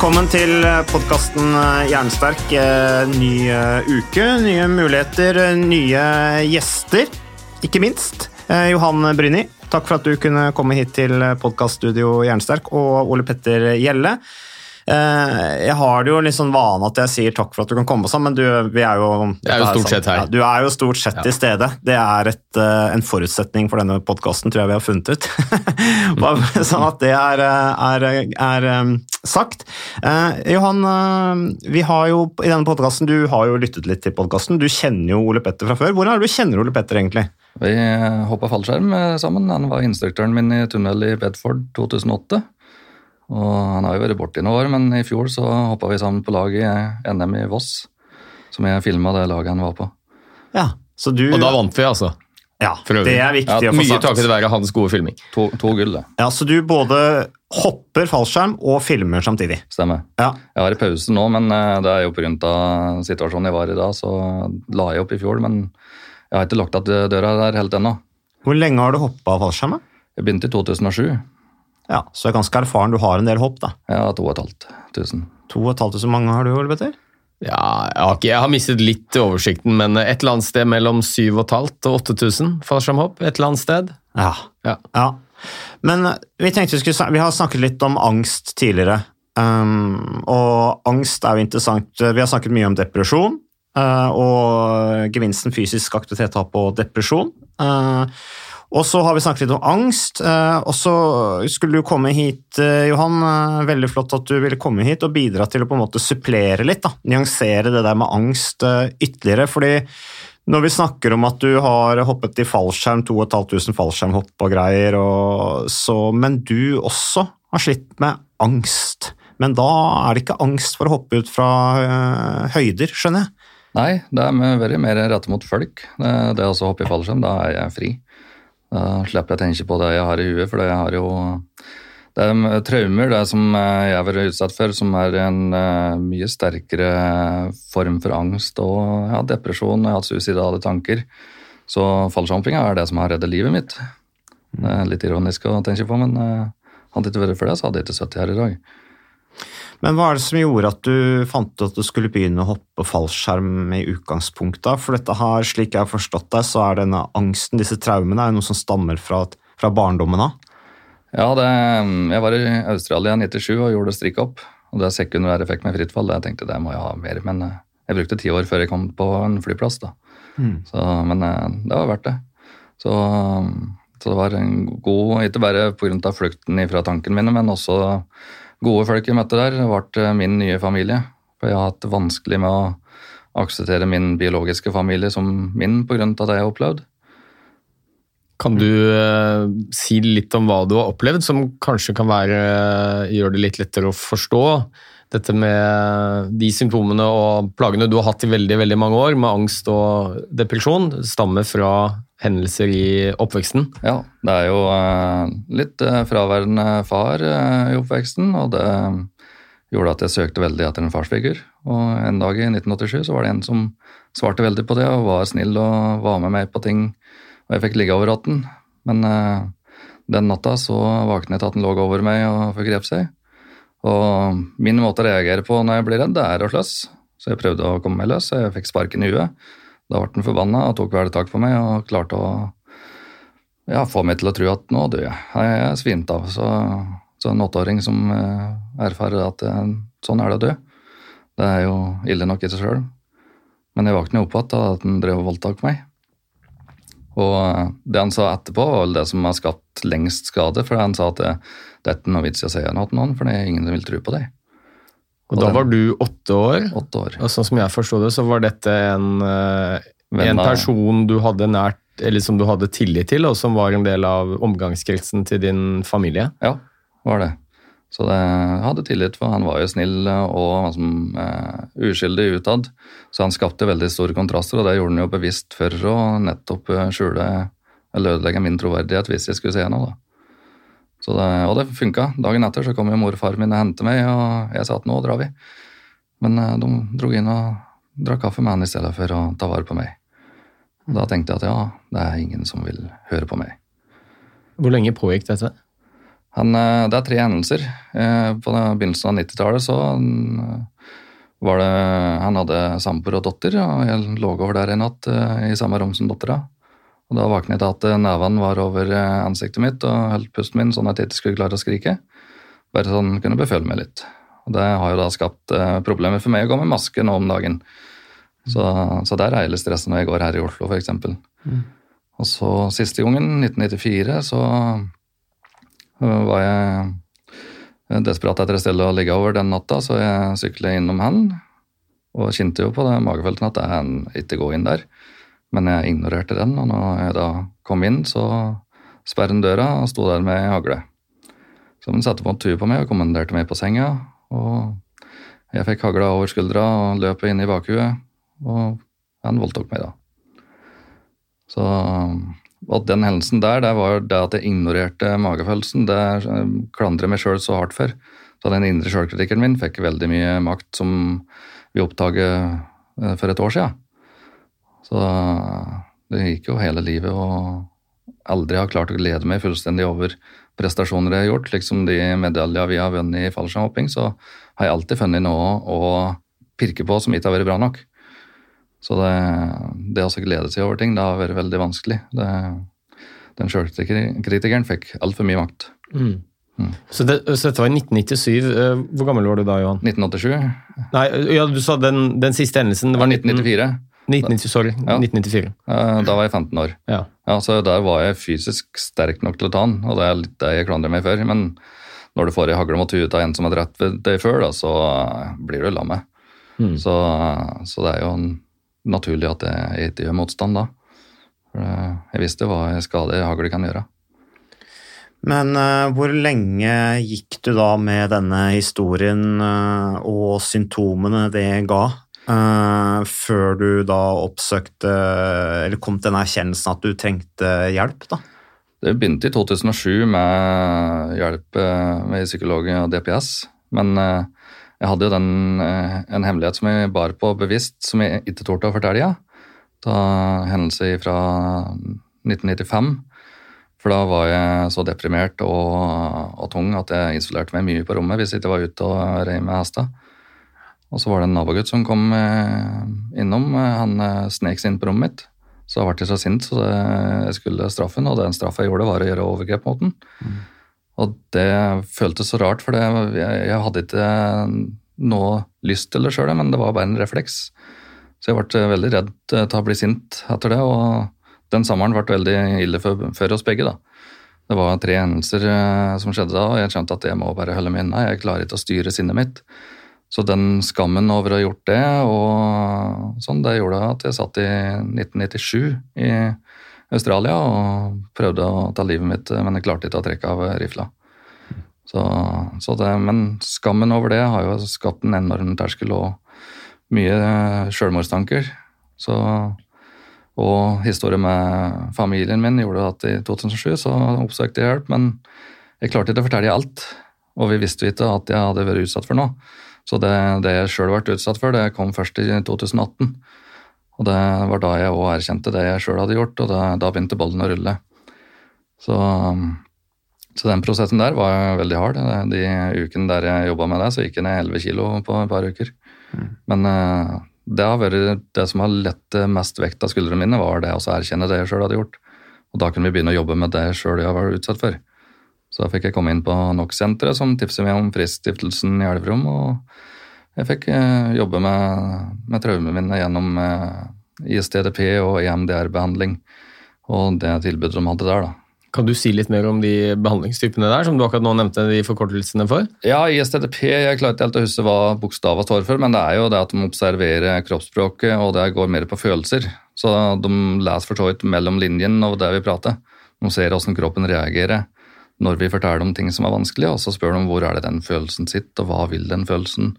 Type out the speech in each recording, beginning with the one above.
Velkommen til podkasten Jernsterk. Eh, Ny eh, uke, nye muligheter, eh, nye gjester, ikke minst. Eh, Johan Bryni, takk for at du kunne komme hit til podkaststudio Jernsterk, og Ole Petter Gjelle. Eh, Jeg har det jo litt sånn vane at jeg sier takk for at du kan komme og sånn, men du, vi er jo er jo stort sett her. Ja, du er jo stort sett til stede. Det er et, eh, en forutsetning for denne podkasten, tror jeg vi har funnet ut. Sånn at det er, eh, er, er sagt. Eh, Johan, vi har jo i denne podkasten, du har jo lyttet litt til podkasten. Du kjenner jo Ole Petter fra før. Hvordan er det du kjenner Ole Petter, egentlig? Vi hoppa fallskjerm sammen. Han var instruktøren min i tunnel i Bedford 2008. Og han har jo vært borte i noen år, men i fjor så hoppa vi sammen på lag i NM i Voss. Som jeg filma det laget han var på. Ja, så du... Og da vant vi, altså. Ja, det er viktig Ja, å få sagt. Mye takket være hans gode filming. To, to gull, det. Ja, så du både hopper fallskjerm og filmer samtidig. Stemmer. Ja, Jeg har i pause nå, men eh, det er jo pga. situasjonen jeg var i da, så la jeg opp i fjor. Men jeg har ikke lagt igjen døra der helt ennå. Hvor lenge har du hoppa fallskjerm? Jeg begynte i 2007. Ja, så jeg er ganske erfaren. Du har en del hopp, da. Ja, har 2500. To og et halvt tusen mange har du, Ole Petter? Ja, jeg har, ikke, jeg har mistet litt oversikten, men et eller annet sted mellom 7500 og 8000 fallskjermhopp. Et eller annet sted. Ja. Ja. ja. Men eh, vi tenkte vi skulle Vi har snakket litt om angst tidligere. Um, og angst er jo interessant. Vi har snakket mye om depresjon. Uh, og gevinsten fysisk aktivitet har på depresjon. Eh, og så har vi snakket litt om angst. eh, og så skulle du komme hit, eh, Johan. eh, veldig flott at du ville komme hit og bidra til å på en måte supplere litt. da, Nyansere det der med angst ytterligere. fordi når vi snakker om at du har hoppet i fallskjerm, 2500 fallskjermhopp og greier, og så, men du også har slitt med angst. Men da er det ikke angst for å hoppe ut fra høyder, skjønner jeg. Nei, det er veldig mer rettet mot folk. Det, det å hoppe i fallskjerm, da er jeg fri. Da slipper jeg å tenke på det jeg har i huet, for det har jo Det er traumer, det som eh, jeg har vært utsatt for, som er en eh, mye sterkere form for angst og ja, depresjon. Jeg har hatt suicidale tanker. Så fallskjermhoppinga er det som har reddet livet mitt. Det er litt ironisk å tenke på, men eh, hadde det ikke vært for det, så hadde jeg ikke sittet her i dag. Men hva er det som gjorde at du fant ut at du skulle begynne å hoppe fallskjerm i utgangspunktet? For dette her, slik jeg har forstått deg, så er denne angsten, disse traumene, er noe som stammer fra, fra barndommen av. Ja, det, jeg var i Australia i 97 og gjorde strikkhopp. Og det sekundære fikk meg fritt fall. Jeg tenkte det må jeg ha mer, men eh, jeg brukte ti år før jeg kom på en flyplass. da. Så, men eh, det var verdt det. Så, så det var en god, ikke bare pga. flukten fra tankene mine, men også gode folk jeg møtte der. Ble min nye familie. For jeg har hatt vanskelig med å akseptere min biologiske familie som min pga. det jeg har opplevd. Kan du eh, si litt om hva du har opplevd, som kanskje kan være, gjøre det litt lettere å forstå? Dette med de symptomene og plagene du har hatt i veldig veldig mange år, med angst og depresjon, stammer fra hendelser i oppveksten. Ja, det er jo eh, litt eh, fraværende far eh, i oppveksten, og det gjorde at jeg søkte veldig etter en farsfigur. Og en dag i 1987 så var det en som svarte veldig på det og var snill og var med meg på ting, og jeg fikk ligge over ratten. Men den natta så våknet jeg til at den lå over meg og forgrep seg. Og min måte å reagere på når jeg blir redd, det er å sløs. Så jeg prøvde å komme meg løs, og jeg fikk sparken i huet. Da ble han forbanna og tok tak på meg og klarte å ja, få meg til å tro at nå dør jeg. Jeg er svint av. Så, så en åtteåring som eh, erfarer at sånn er det å dø, det er jo ille nok i seg sjøl. Men jeg våkna opp igjen at han drev og voldtok meg. Og eh, det han sa etterpå, var vel det som har skapt lengst skade. For han sa at det, det er ikke noe vits i å si noe til noen, for det er ingen som vil tro på deg. Og da var du åtte år, Åtte år. og sånn som jeg forsto det, så var dette en, eh, en person du hadde nært, eller som du hadde tillit til, og som var en del av omgangskretsen til din familie. Ja, var det. Så det, jeg hadde tillit, for han var jo snill og liksom, eh, uskyldig utad. Så han skapte veldig store kontraster, og det gjorde han jo bevisst for å nettopp eh, skjule eller ødelegge min troverdighet hvis jeg skulle se noe. da. Så det, og det funka. Dagen etter så kom jo mor og far min og hentet meg, og jeg sa at nå drar vi. Men eh, de dro inn og drakk kaffe med han i stedet for å ta vare på meg. Og Da tenkte jeg at ja, det er ingen som vil høre på meg. Hvor lenge pågikk dette? Han, eh, det er tre hendelser. Eh, På begynnelsen av 90-tallet så mm, var det Han hadde samboer og datter, og jeg lå over der en natt i samme rom som dattera. Og Da våknet jeg til at eh, nevene var over eh, ansiktet mitt og holdt pusten min sånn at jeg ikke skulle klare å skrike. Bare sånn kunne beføle meg litt. Og Det har jo da skapt eh, problemer for meg å gå med maske nå om dagen. Så, så der er jeg litt stressa når jeg går her i Oslo, f.eks. Og så siste gangen, 1994, så øh, var jeg desperat etter et sted å ligge over den natta, så jeg syklet innom han. Og kjente jo på det magefeltet at jeg ikke gå inn der. Men jeg ignorerte den, og når jeg da kom inn, så sperret han døra og sto der med hagle. Så han satte på en tue på meg og kommanderte meg på senga. Og jeg fikk hagla over skuldra og løp inn i bakhuet, og han voldtok meg da. Så, og den hendelsen der, det var det at jeg ignorerte magefølelsen. Det eh, klandrer meg sjøl så hardt for. Så den indre sjølkritikeren min fikk veldig mye makt som vi oppdaget eh, for et år siden. Så det gikk jo hele livet og aldri har klart å glede meg fullstendig over prestasjoner jeg har gjort, liksom de medaljer vi har vunnet i fallskjermhopping, så har jeg alltid funnet noe å pirke på som ikke har vært bra nok. Så det, det å glede seg over ting, det har vært veldig vanskelig. Det, den sjølkritikeren fikk altfor mye makt. Så, det, så dette var i 1997. Eh, Hvor gammel var du da, Johan? 1987 Nei, ja, du sa den, den siste hendelsen. det var 1994. 1990, sorry, Ja. 1994. Eh, Da var jeg 15 år. Ja. Ja, så Der var jeg fysisk sterk nok til å ta den, og det er litt det jeg klandrer meg for. Men når du får ei hagle mot huet av en som har drept deg før, da, så blir du lammet. Så, så det er jo naturlig at jeg ikke gjør motstand da. For eh, jeg visste hva en skade i hagle kan gjøre. Men uh, hvor lenge gikk du da med denne historien uh, og symptomene det ga, eh, før du da oppsøkte, eller kom til den erkjennelsen at du trengte hjelp, da? Det begynte i 2007 med hjelp ved med psykolog og DPS, men eh, jeg hadde jo den, eh, en hemmelighet som jeg bar på bevisst, som jeg ikke torde å fortelle. Da hendelse fra 1995. For da var jeg så deprimert og, og tung at jeg isolerte meg mye på rommet hvis jeg ikke var ute og rei med hester. Og så var det en nabogutt som kom eh, innom. Han eh, snek seg inn på rommet mitt. Så jeg ble så sint så jeg skulle straffe ham, og den straffa jeg gjorde, var å gjøre overgrep mot han. Og det føltes så rart, for jeg, hadde ikke noe lyst til det sjøl, men det var bare en refleks. Så jeg ble veldig redd til å bli sint etter det, og den sommeren ble veldig ille for, for oss begge. da. Det var tre hendelser eh, som skjedde da, og jeg skjønte at jeg må bare holde meg unna. Jeg klarer ikke å styre sinnet mitt. Så den skammen over å ha gjort det, og sånn, det gjorde at jeg satt i 1997 i Australia og prøvde å ta livet mitt, men jeg klarte ikke å trekke av rifla. Så, så det, men skammen over det har jo skapt en enorm terskel og mye sjølmordstanker. Så, og historien med familien min gjorde at i 2007 så oppsøkte jeg hjelp, men jeg klarte ikke å fortelle alt. Og vi visste ikke at jeg hadde vært utsatt for noe. Så det, det jeg sjøl ble utsatt for, det kom først i 2018. Og det var da jeg òg erkjente det jeg sjøl hadde gjort, og da, da begynte ballen å rulle. Så, så den prosessen der var veldig hard. De ukene der jeg jobba med det, så gikk jeg ned 11 kilo på et par uker. Men eh, det har vært det som har lett mest vekt av skuldrene mine, var det å erkjenne det jeg sjøl hadde gjort. Og da kunne vi begynne å jobbe med det sjøl jeg var utsatt for. Så da fikk jeg komme inn på NOx-senteret, som tipset meg om Frisk-stiftelsen i Elverum. Og jeg fikk eh, jobbe med, med traumene mine gjennom eh, ISTDP og EMDR-behandling. Og det tilbudet de hadde der, da. Kan du si litt mer om de behandlingstypene der, som du akkurat nå nevnte de forkortelsene for? Ja, ISTDP jeg klarer ikke helt å huske hva bokstavene står for, men det er jo det at de observerer kroppsspråket, og det går mer på følelser. Så de leser for så vidt mellom linjene og det vi prater. De ser hvordan kroppen reagerer når vi forteller om ting som er vanskelig, og så spør de hvor er det den følelsen sitter, og hva vil den følelsen?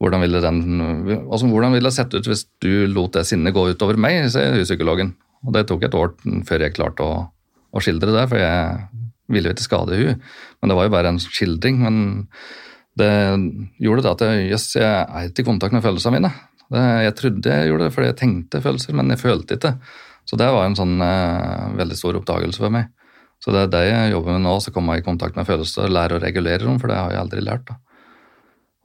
Hvordan ville, den, altså, hvordan ville det sett ut hvis du lot det sinnet gå utover meg, sier psykologen. Og det tok et år før jeg klarte å å skildre det, for jeg ville jo ikke skade hun. Men det var jo bare en skildring. Men det gjorde det at jeg, yes, jeg er ikke i kontakt med følelsene mine. Det, jeg trodde jeg gjorde det fordi jeg tenkte følelser, men jeg følte ikke. Så det var en sånn eh, veldig stor oppdagelse for meg. Så det er det jeg jobber med nå, så kommer jeg i kontakt med følelser, lære å regulere dem, for det har jeg aldri lært. da.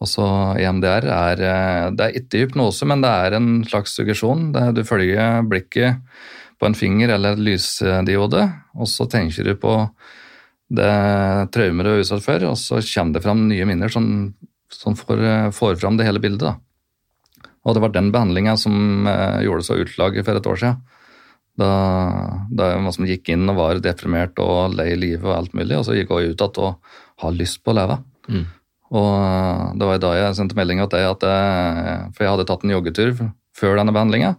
Og så EMDR er, eh, det er ikke hypnose, men det er en slags suggesjon. Du følger blikket på en finger eller et lysdiode, og så tenker du på det traumet du er utsatt for, og så kommer det fram nye minner som, som får, får, fram det hele bildet. Da. Og det var den behandlinga som eh, gjorde så utlaget for et år siden. Da, da jeg liksom gikk inn og var deprimert og lei livet og alt mulig, og så gikk jeg ut igjen og har lyst på å leve. Mm. Og eh, det var da jeg sendte melding til at jeg, for jeg hadde tatt en joggetur før denne behandlinga.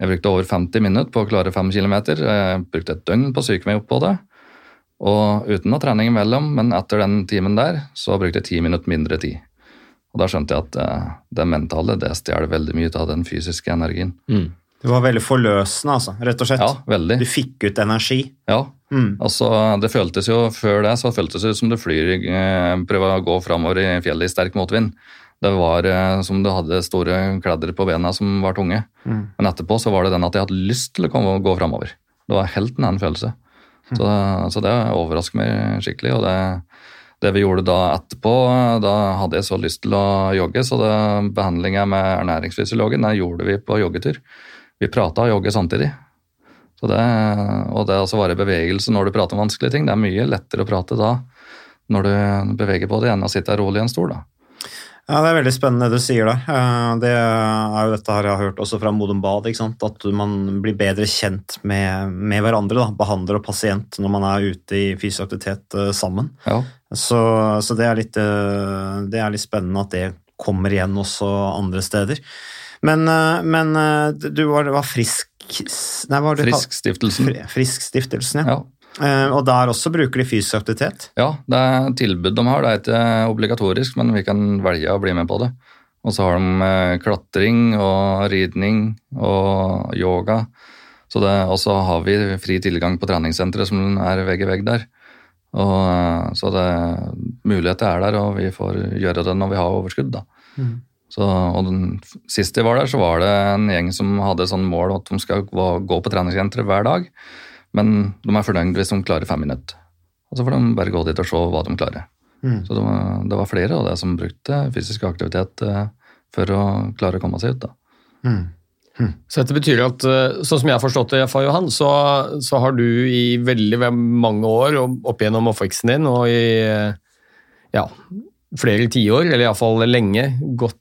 Jeg brukte over 50 minutter på å klare 5 km. Jeg brukte et døgn på å psyke meg opp på det. Og uten noe trening imellom, men etter den timen der, så brukte jeg 10 minutter mindre tid. Og da skjønte jeg at eh, det mentale det stjeler veldig mye av den fysiske energien. Mm. Det var veldig forløsende, altså, rett og slett. Ja, veldig. Du fikk ut energi. Ja. Mm. Altså, det føltes jo Før det så føltes det som du flyr, eh, prøver å gå framover i fjellet i sterk motvind. Det var eh, som du hadde store kledder på bena som var tunge. Mm. Men etterpå så var det den at jeg hadde lyst til å komme og gå framover. Det var helt en annen følelse. Mm. Så, så, det overrasker meg skikkelig. Og det, det, vi gjorde da etterpå, da hadde jeg så lyst til å jogge, så behandlinga med ernæringsfysiologen den gjorde vi på joggetur. Vi prata og jogget samtidig. Så det, og det å være i bevegelse når du prater om vanskelige ting, det er mye lettere å prate da når du beveger på det, enn å sitte rolig i en stol. da. Ja, Det er veldig spennende det du sier der. Eh, det er jo dette her jeg har hørt også fra Modum Bad. At man blir bedre kjent med, med hverandre, da, behandler og pasient, når man er ute i fysisk aktivitet uh, sammen. Ja. Så, så det, er litt, uh, det, er litt, spennende at det kommer igjen også andre steder. Men, uh, men du var, var frisk Nei, var Frisk-stiftelsen. Frisk-stiftelsen, ja. ja. Uh, og der også bruker de fysisk aktivitet? Ja, det er tilbud de har. Det er ikke obligatorisk, men vi kan velge å bli med på det. Og så har de klatring og ridning og yoga. Og så har vi fri tilgang på treningssenteret som er vegg i vegg der. Og, så det, muligheter er der, og vi får gjøre det når vi har overskudd. da. Mm. Så, og den Sist jeg var der, så var det en gjeng som hadde sånn mål at de skal gå på treningssenteret hver dag. Men de er fornøyd hvis de klarer fem minutter. Og så får de bare gå dit og se hva de klarer. Mm. Så det var, det var, flere av det som brukte fysisk aktivitet uh, for å klare å komme seg ut. da. Mm. Mm. Så dette betyr at, eh, sånn som jeg har forstått det, Far Johan, så, så, har du i veldig mange år opp gjennom oppveksten din og i ja, flere tiår, eller iallfall lenge, gått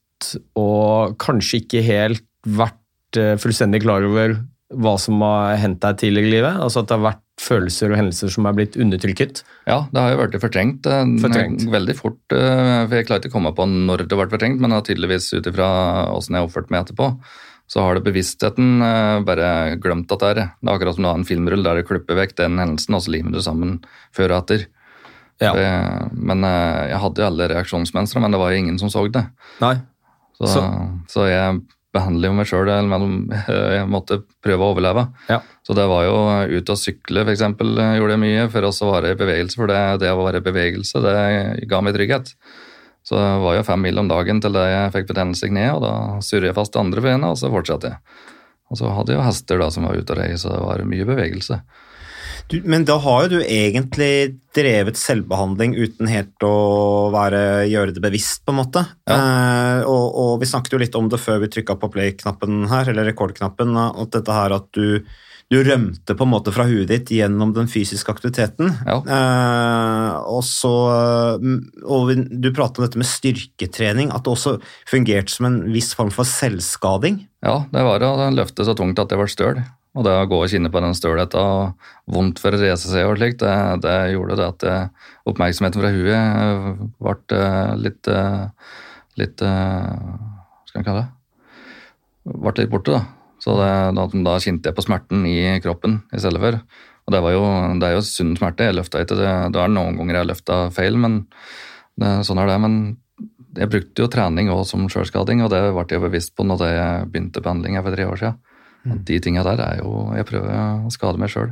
og kanskje ikke helt vært eh, fullstendig klar over hva som har hendt deg tidligere i livet? Altså at det har vært følelser og hendelser som er blitt undertrykket? Ja, det har jo vært fortrengt, eh, fortrengt. veldig fort. Eh, for Jeg klarer ikke å komme på når det ble fortrengt, men tydeligvis ut ifra åssen jeg har oppført meg etterpå, så har det bevisstheten bare glemt at det er det. Det er akkurat som du har en filmrull der du klipper vekk den hendelsen, og så limer du sammen før og etter. Ja. men jeg hadde jo alle reaksjonsmønstre, men det var jo ingen som så det. Nei. Så, så. så jeg behandler jo meg sjøl, jeg måtte prøve å overleve. Ja. Så det var jo ut og sykle, f.eks. gjorde jeg mye for å være i bevegelse. For det, det å være i bevegelse, det ga meg trygghet. Så det var jo fem mil om dagen til jeg fikk betennelse i kneet, og da surret jeg fast det andre benet, og så fortsatte jeg. Og så hadde jeg jo hester da som var ute og rei, så det var mye bevegelse. Du, men da har jo du egentlig drevet selvbehandling uten helt å være, gjøre det bevisst, på en måte. Eh, og, og vi snakket jo litt om det før vi trykka på play-knappen her, eller rekordknappen, at dette her at du, du rømte på en måte fra huet ditt gjennom den fysiske aktiviteten. Eh, og så mm, og Du pratet om dette med styrketrening, at det også fungerte som en viss form for selvskading. Ja, det var å løfte så tungt at det var støl. Og det å gå og kjenne på den stølheten og vondt for å reise seg og slikt, det, det gjorde det at eh, oppmerksomheten fra huet ble eh, litt eh, litt eh, Hva skal man kalle det? Ble litt borte, da. Så det, da, da kjente jeg på smerten i kroppen i stedet for. Og det, jo, det er jo sunn smerte. Jeg løfta ikke det. Det er noen ganger jeg har løfta feil, men sånn er det. Men jeg brukte jo trening også som sjølskading, og det ble jeg bevisst på når jeg begynte behandling for tre år siden. At de tinga der er jo Jeg prøver å skade meg sjøl.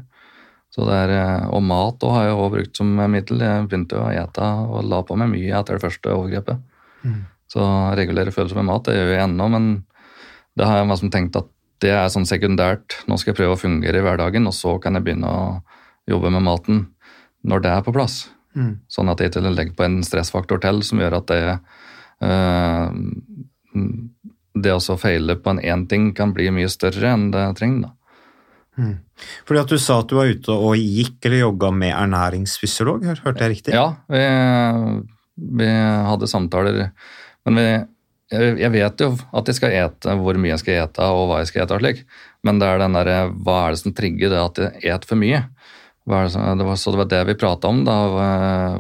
Og mat har jeg også brukt som middel. Jeg begynte å ete og la på meg mye etter det første overgrepet. Så regulere følelser med mat, det gjør jeg ennå, men det har jeg liksom tenkt at det er sånn sekundært. Nå skal jeg prøve å fungere i hverdagen, og så kan jeg begynne å jobbe med maten når det er på plass. Mm. Sånn at jeg ikke legger på en stressfaktor til som gjør at det eh, Det å feile på en én ting kan bli mye større enn det trenger. da. Mm. Fordi at du sa at du var ute og gikk eller jogga med ernæringsfysiolog, hørte jeg riktig? Ja, vi, vi hadde samtaler, men vi, jeg, vet jo at jeg skal ete, hvor mye jeg skal ete og hva jeg skal ete og slik, men det er den der, hva er det som trigger det at jeg et for mye? Det, som, det var, så det var det vi prata om, da,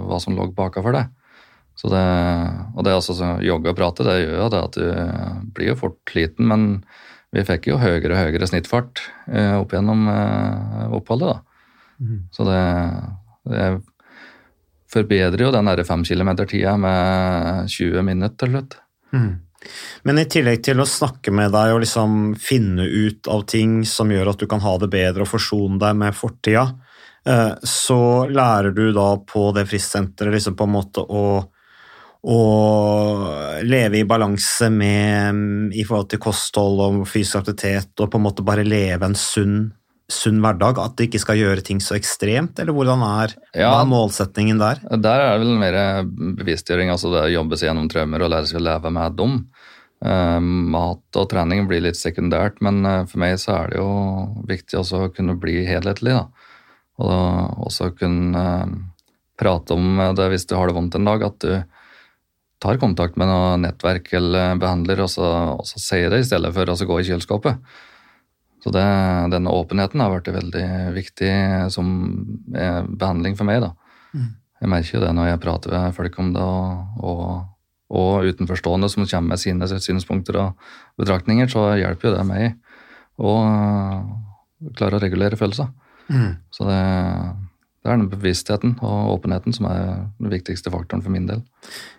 hva som lå baka for det. Så det. Og det er altså så jogge og prate, det gjør jo det at du blir jo fort sliten, men vi fikk jo høyere og høyere snittfart eh, opp gjennom eh, oppholdet, da. Så det, det forbedrer jo den der fem kilometer-tida med 20 minutter til slutt. Mm. Men i tillegg til å snakke med deg og liksom finne ut av ting som gjør at du kan ha det bedre og forsone deg med fortida, eh, så lærer du da på det fristsenteret liksom på en måte å, å leve i balanse med i forhold til kosthold og fysisk aktivitet og på en måte bare leve en sunn, sunn hverdag, at du ikke skal gjøre ting så ekstremt, eller hvordan er, Ja. hva er målsetningen der? Der er det vel mer bevisstgjøring, altså det å jobbe seg gjennom traumer og lære seg å leve med dem. Eh, mat og trening blir litt sekundært, men eh, for meg så er det jo viktig også å kunne bli helhetlig. da. Og også kunne eh, prate om det hvis du har det vondt en dag, at du tar kontakt med noe nettverk eller behandler, og så, og så sier det i stedet for å gå i kjøleskapet. Så det, denne åpenheten har vært veldig viktig som eh, behandling for meg. da. Jeg merker jo det når jeg prater med folk om det, og, og, og utenforstående som kommer med sine synspunkter og betraktninger, så hjelper jo det meg å klare å regulere følelser. Mm. Så det, det er den bevisstheten og åpenheten som er den viktigste faktoren for min del.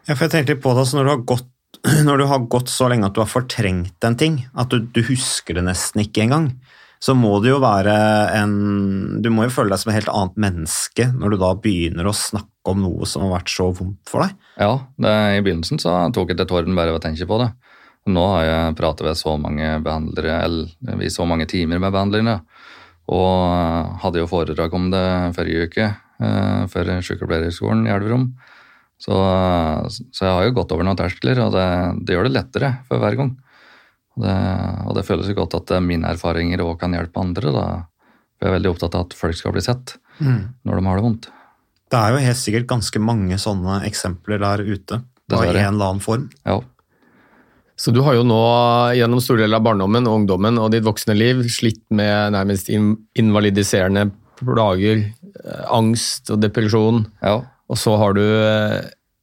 Ja, for jeg tenkte litt på det, altså når du har gått når du har gått så lenge at du har fortrengt en ting, at du, du husker det nesten ikke engang, så må det jo være en Du må jo føle deg som et helt annet menneske når du da begynner å snakke om noe som har vært så vondt for deg. Ja, det, i begynnelsen så tok jeg til tårene bare ved å tenke på det. Nå har jeg pratet med så mange behandlere, eller i så mange timer med behandlere, og øh, hadde jo foredrag om det forrige uke eh, for sykepleierskolen i Elverum. Så, så jeg har jo gått over noen terskler, og det, det gjør det lettere for hver gang. Og det, og det føles jo godt at eh, mine erfaringer òg kan hjelpe andre. Da. For jeg er veldig opptatt av at folk skal bli sett når de har det vondt. Det er jo helt sikkert ganske mange sånne eksempler der ute, Dessverre. en eller annen form. Ja. Så du har jo nå gjennom store deler av barndommen og ungdommen og ditt voksne liv slitt med nærmest invalidiserende plager, eh, angst og depresjon. ja. Og så har du eh,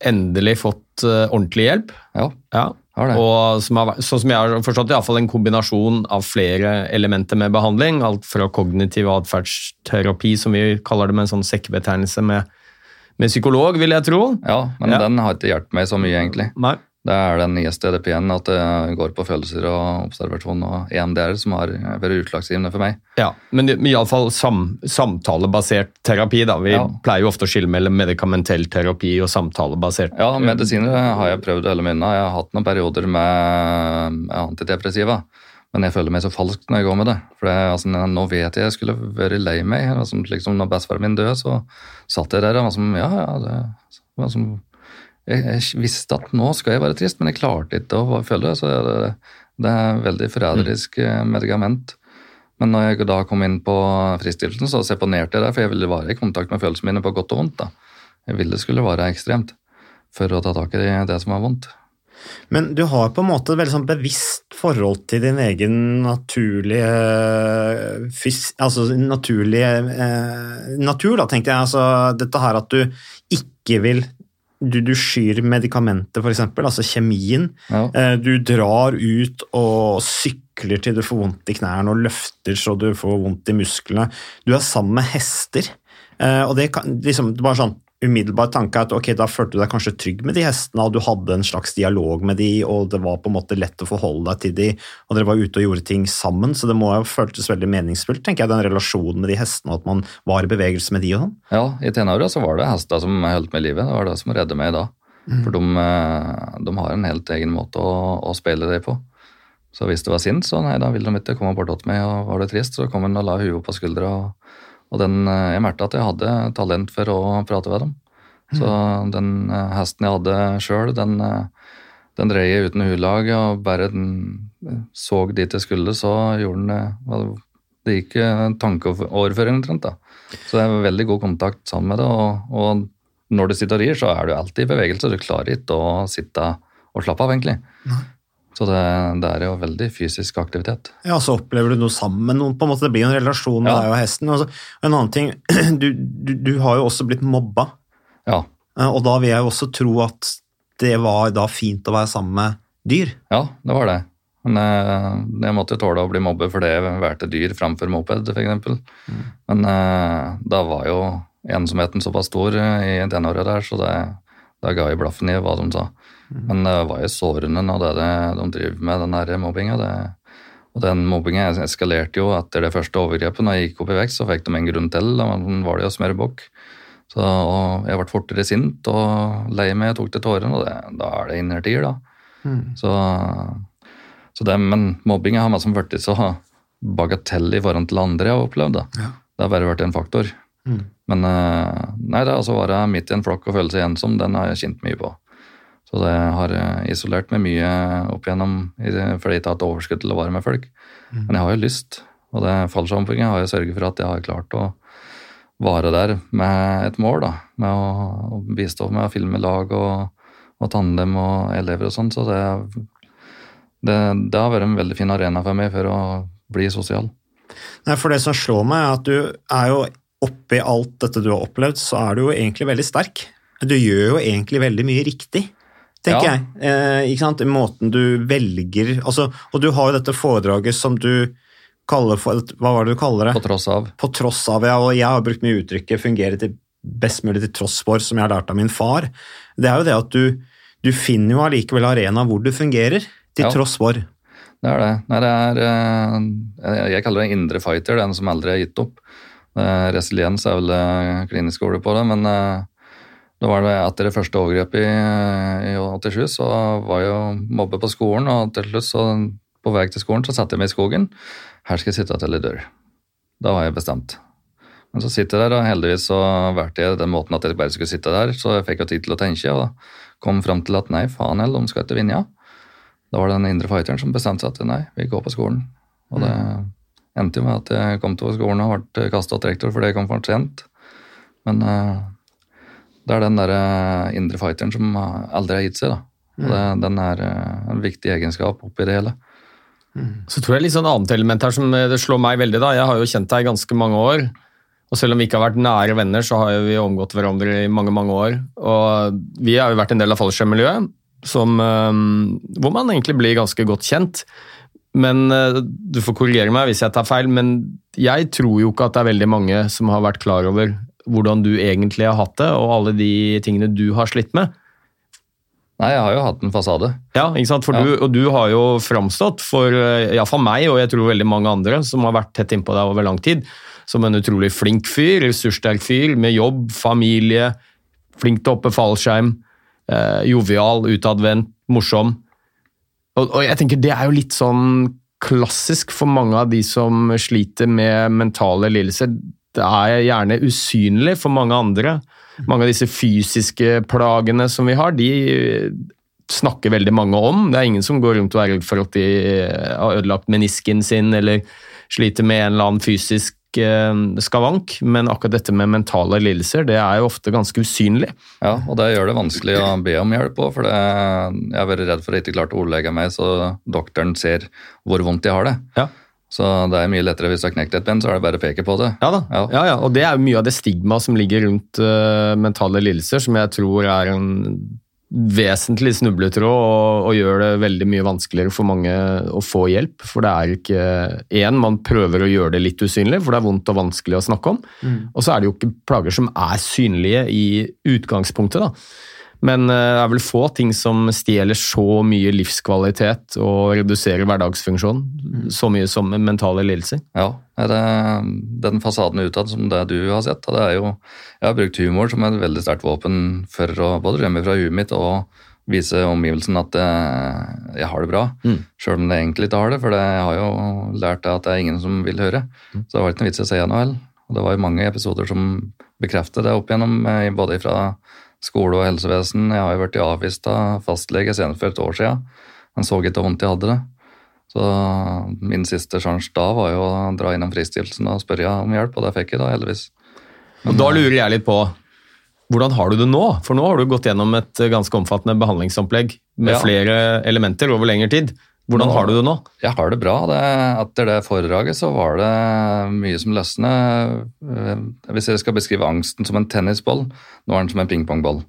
endelig fått eh, ordentlig hjelp. Ja, Ja. det. Og som har, sånn som jeg har forstått, iallfall en kombinasjon av flere elementer med behandling. Alt fra kognitiv atferdsterapi, som vi kaller det med en sånn sekkebetegnelse med, med psykolog, vil jeg tro. ja, men Ja. den har ikke hjulpet meg så mye, egentlig. Nei. Det er den nyeste EDP-en, at det går på følelser og observasjon og EMDR, som har vært utslagsgivende for meg. Ja, men, iallfall sam, samtalebasert terapi. da. Vi Ja. pleier jo ofte å skille mellom medikamentell terapi og samtalebasert. Ja, medisiner har jeg prøvd hele mine. Jeg har hatt noen perioder med, med antidepressiva. Men jeg føler meg så falsk når jeg går med det. For det, altså, nå vet jeg jeg skulle vært lei meg. Altså, liksom, når bestefaren min døde, så satt jeg der og var som Ja, ja, det var som jeg, visste at nå skal jeg være trist, men jeg klarte ikke å føle det. Så det, det er veldig forræderisk eh, medikament. Men når jeg da kom inn på fristiltelsen, så seponerte jeg der, for jeg ville være i kontakt med følelsene mine på godt og vondt. da. Jeg ville det skulle være ekstremt for å ta tak i det som var vondt. Men du har på en måte et veldig sånn bevisst forhold til din egen naturlige fys, Altså naturlige eh, natur, da, tenkte jeg. Altså dette her at du ikke vil du, du skyr medikamentet, f.eks., altså kjemien. Ja. Eh, du drar ut og sykler til du får vondt i knærne, og løfter så du får vondt i musklene. Du er sammen med hester. Eh, og det kan liksom bare sånn umiddelbar tanke at ok, da følte du deg kanskje trygg med de hestene, og du hadde en slags dialog med de, og det var på en måte lett å forholde deg til de, og dere var ute og gjorde ting sammen, så det må ha føltes veldig meningsfullt, tenker jeg, den relasjonen med de hestene, at man var i bevegelse med de og sånn. Ja, i tenåra så var det hester som holdt meg i live. Det var det som redde meg da. For de, eh, de har en helt egen måte å, å speile det på. Så hvis det var sint, så nei, da ville de ikke komme bort til meg, og var det trist, så kom de og la huet på skuldra. Og, og den, eh, jeg merket at jeg hadde talent for å prate med dem. Så den eh, hesten jeg hadde sjøl, den, eh, den drev jeg uten hulag, og bare den så dit jeg skulle, så gjorde den det. Gikk tankeoverføring omtrent, da. Så det er veldig god kontakt sammen med det, og, og når du sitter og rir, så er du alltid i bevegelse. Du klarer ikke å sitte og slappe av, egentlig. Så det, det er jo veldig fysisk aktivitet. Ja, så opplever du noe sammen med noen, på en måte, det blir jo en relasjon med Ja. deg og hesten. Og en annen ting, du, du, du har jo også blitt mobba, Ja, eh, og da vil jeg jo også tro at det var da fint å være sammen med dyr. ja det var det. Men jeg, jeg måtte jo tåle å bli mobbet fordi jeg valgte dyr framfor moped, f.eks. Men eh, da var jo ensomheten såpass stor eh, i tenåra der, så det, da ga jeg blaffen i hva de sa. Men det var jo sårende nå det, de driver med, den der mobbinga. Og den mobbinga eskalerte jo etter det første overgrepet. Når jeg gikk opp i vekst, så fikk de en grunn til. Da var det jo å smøre bukk. Så jeg ble fortere sint og lei meg og tok til tårene, og det, da er det innertier, da. Så, så det, men mobbinga har meg som blitt så bagatell i forhold til andre jeg har opplevd. Da. Det har bare vært en faktor. Men eh, nei, det altså å være midt i en flokk og føle seg ensom, den har jeg kjent mye på. Så det har eh, isolert meg mye opp igjennom fordi jeg ikke har hatt overskudd til å være med folk. Men jeg har jo lyst, og det fallskjermhoppinga har jeg sørget for at jeg har klart å være der med et mål, da. Med å, å bistå med å filme lag og, og tandem og elever og sånn. Så det, det, det har vært en veldig fin arena for meg for å bli sosial. Nei, for det som slår meg, er at du er jo oppi alt dette du har opplevd, så er du jo egentlig veldig sterk. Du gjør jo egentlig veldig mye riktig, tenker Ja. jeg. Eh, ikke sant? Måten du velger altså, Og du har jo dette foredraget som du kaller for Hva var det du kaller det? På tross av. På tross av, ja. Og jeg har brukt mye uttrykket 'fungere til best mulig til tross for', som jeg har lært av min far. Det er jo det at du, du finner jo allikevel arena hvor du fungerer, til Ja. tross for. Det er det. Nei, det er, eh, jeg kaller det indre fighter, den som aldri har gitt opp. Eh, Resiliens er vel det kliniske ordet på det, men det var det etter det første overgrepet i, i 87, så var jeg jo mobbe på skolen, og til slutt så på vei til skolen så satte jeg meg i skogen. Her skal jeg sitte til jeg dør. Da var jeg bestemt. Men så sitter jeg der, og heldigvis så valgte jeg den måten at jeg bare skulle sitte der, så jeg fikk jo tid til å tenke, og kom fram til at nei, faen heller, de skal ikke vinne. Da var det den indre fighteren som bestemte seg at nei, vi går på skolen. Og det endte jo med at jeg kom til skolen og ble kasta av rektor fordi jeg kom for sent. Men eh, det er den der eh, indre fighteren som aldri har gitt seg, da. Mm. det, den er eh, en viktig egenskap oppi det hele. Så tror jeg litt sånn annet element her som eh, det slår meg veldig. da. Jeg har jo kjent deg i ganske mange år. Og selv om vi ikke har vært nære venner, så har vi omgått hverandre i mange mange år. Og vi har jo vært en del av fallskjermmiljøet, som, eh, hvor man egentlig blir ganske godt kjent. Men du får korrigere meg hvis jeg tar feil, men jeg tror jo ikke at det er veldig mange som har vært klar over hvordan du egentlig har hatt det, og alle de tingene du har slitt med. Nei, jeg har jo hatt en fasade. Ja, ikke sant? For Ja. Du, og du har jo framstått for iallfall meg, og jeg tror veldig mange andre som har vært tett innpå deg over lang tid, som en utrolig flink fyr, ressurssterk fyr, med jobb, familie, flink til å hoppe fallskjerm, eh, jovial, utadvendt, morsom. Og, og jeg tenker det er jo litt sånn klassisk for mange av de som sliter med mentale lidelser. Det er gjerne usynlig for mange andre. Mange av disse fysiske plagene som vi har, de snakker veldig mange om. Det er ingen som går rundt og er redd for at de har ødelagt menisken sin eller sliter med en eller annen fysisk eh, skavank, men akkurat dette med mentale lidelser, det er jo ofte ganske usynlig. Ja, og det gjør det vanskelig å be om hjelp òg, for det, jeg har vært redd for at jeg ikke klarte å ordlegge meg så doktoren ser hvor vondt jeg har det. Ja. Så det er mye lettere hvis du har knekt et ben, så er det bare å peke på det. Ja da, ja. Ja, og det er jo mye av det stigmaet som ligger rundt uh, mentale lidelser, som jeg tror er en vesentlig snubletråd og, og, gjør det veldig mye vanskeligere for mange å få hjelp. For det er ikke Én, man prøver å gjøre det litt usynlig, for det er vondt og vanskelig å snakke om. Mm. Og så er det jo ikke plager som er synlige i utgangspunktet. da. Men eh, det er vel få ting som stjeler så mye livskvalitet og reduserer hverdagsfunksjon mm. så mye som mentale lidelser. Ja, det, den fasaden utad som det du har sett, det er jo Jeg har brukt humor som et veldig sterkt våpen for å både rømme fra huet mitt og vise omgivelsen at jeg, jeg har det bra, mm. sjøl om det egentlig ikke har det. For jeg har jo lært at det er ingen som vil høre. Mm. Så det var ikke noe vits i å si noe heller. Og det var jo mange episoder som bekreftet det opp igjennom, eh, både fra skole og helsevesen. Jeg har jo vært i avvist av fastlege senest for et år siden. Han så ikke hvor vondt jeg hadde det. Så min siste sjanse da var jo å dra innom fristiftelsen og spørre om hjelp, og det fikk jeg da heldigvis. Men, og da lurer jeg litt på, hvordan har du det nå? For nå har du gått gjennom et ganske omfattende behandlingsopplegg med ja. flere elementer over lengre tid. Hvordan har du det nå? Jeg har det bra. Det, etter det foredraget så var det mye som løsnet. Eh, hvis jeg skal beskrive angsten som en tennisball, nå er den som en pingpongball.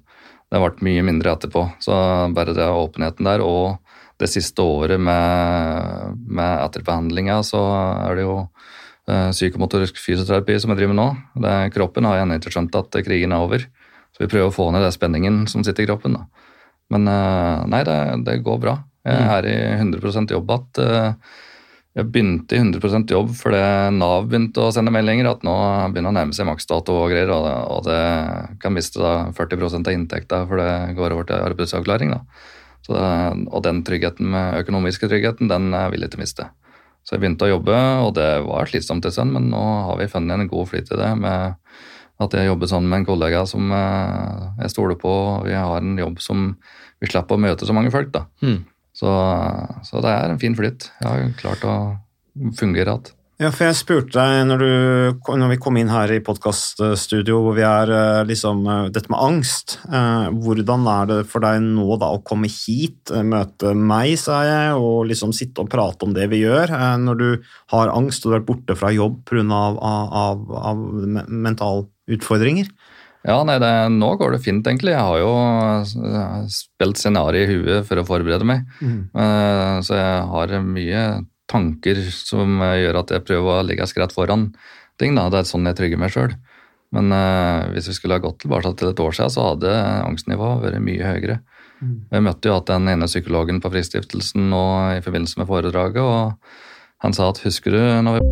Det ble mye mindre etterpå. Så bare det åpenheten der og det siste året med, med etterbehandlinga, så er det jo uh, psykomotorisk fysioterapi som jeg driver med nå. Det, kroppen har ennå ikke skjønt at krigen er over. Så vi prøver å få ned den spenningen som sitter i kroppen. Da. Men uh, nei, det, det går bra. Jeg mm. er i 100 jobb igjen. Eh, jeg begynte i 100% jobb fordi Nav begynte å sende meldinger at nå begynner å nærme seg maksdato og greier, og det kan miste da 40% av inntekta for det går over til arbeidsavklaring. Så, og den tryggheten med økonomiske tryggheten, den vil jeg ikke miste. Så jeg begynte å jobbe, og det var slitsomt en stund, men nå har vi funnet en god flyt i det. med at jeg jobber sammen med en kollega som eh, jeg stoler på. og Vi har en jobb som vi slipper å møte så mange folk. da. Mm. Så, så, det er en fin flytt. Jeg har klart å fungere igjen. Ja, for jeg spurte deg når, du, når vi kom inn her i podkaststudio, hvor vi er eh, liksom eh, Dette med angst. Eh, hvordan er det for deg nå da å komme hit, møte meg, sa jeg, og liksom sitte og prate om det vi gjør, når du har angst og du har vært borte fra jobb pga. Av, av, av mentale utfordringer? Ja, nei, det, nå går det fint, egentlig. Jeg har jo eh, spilt scenario i huet for å forberede meg. Mm. Uh, så jeg har mye tanker som gjør at jeg prøver å ligge skrett foran ting. Da. Det er sånn jeg trygger meg sjøl. Men uh, hvis vi skulle ha gått tilbake til et år siden, så hadde angstnivået vært mye høyere. Mm. Jeg møtte jo at den ene psykologen på Fristiftelsen nå i forbindelse med foredraget, og han sa at husker du når vi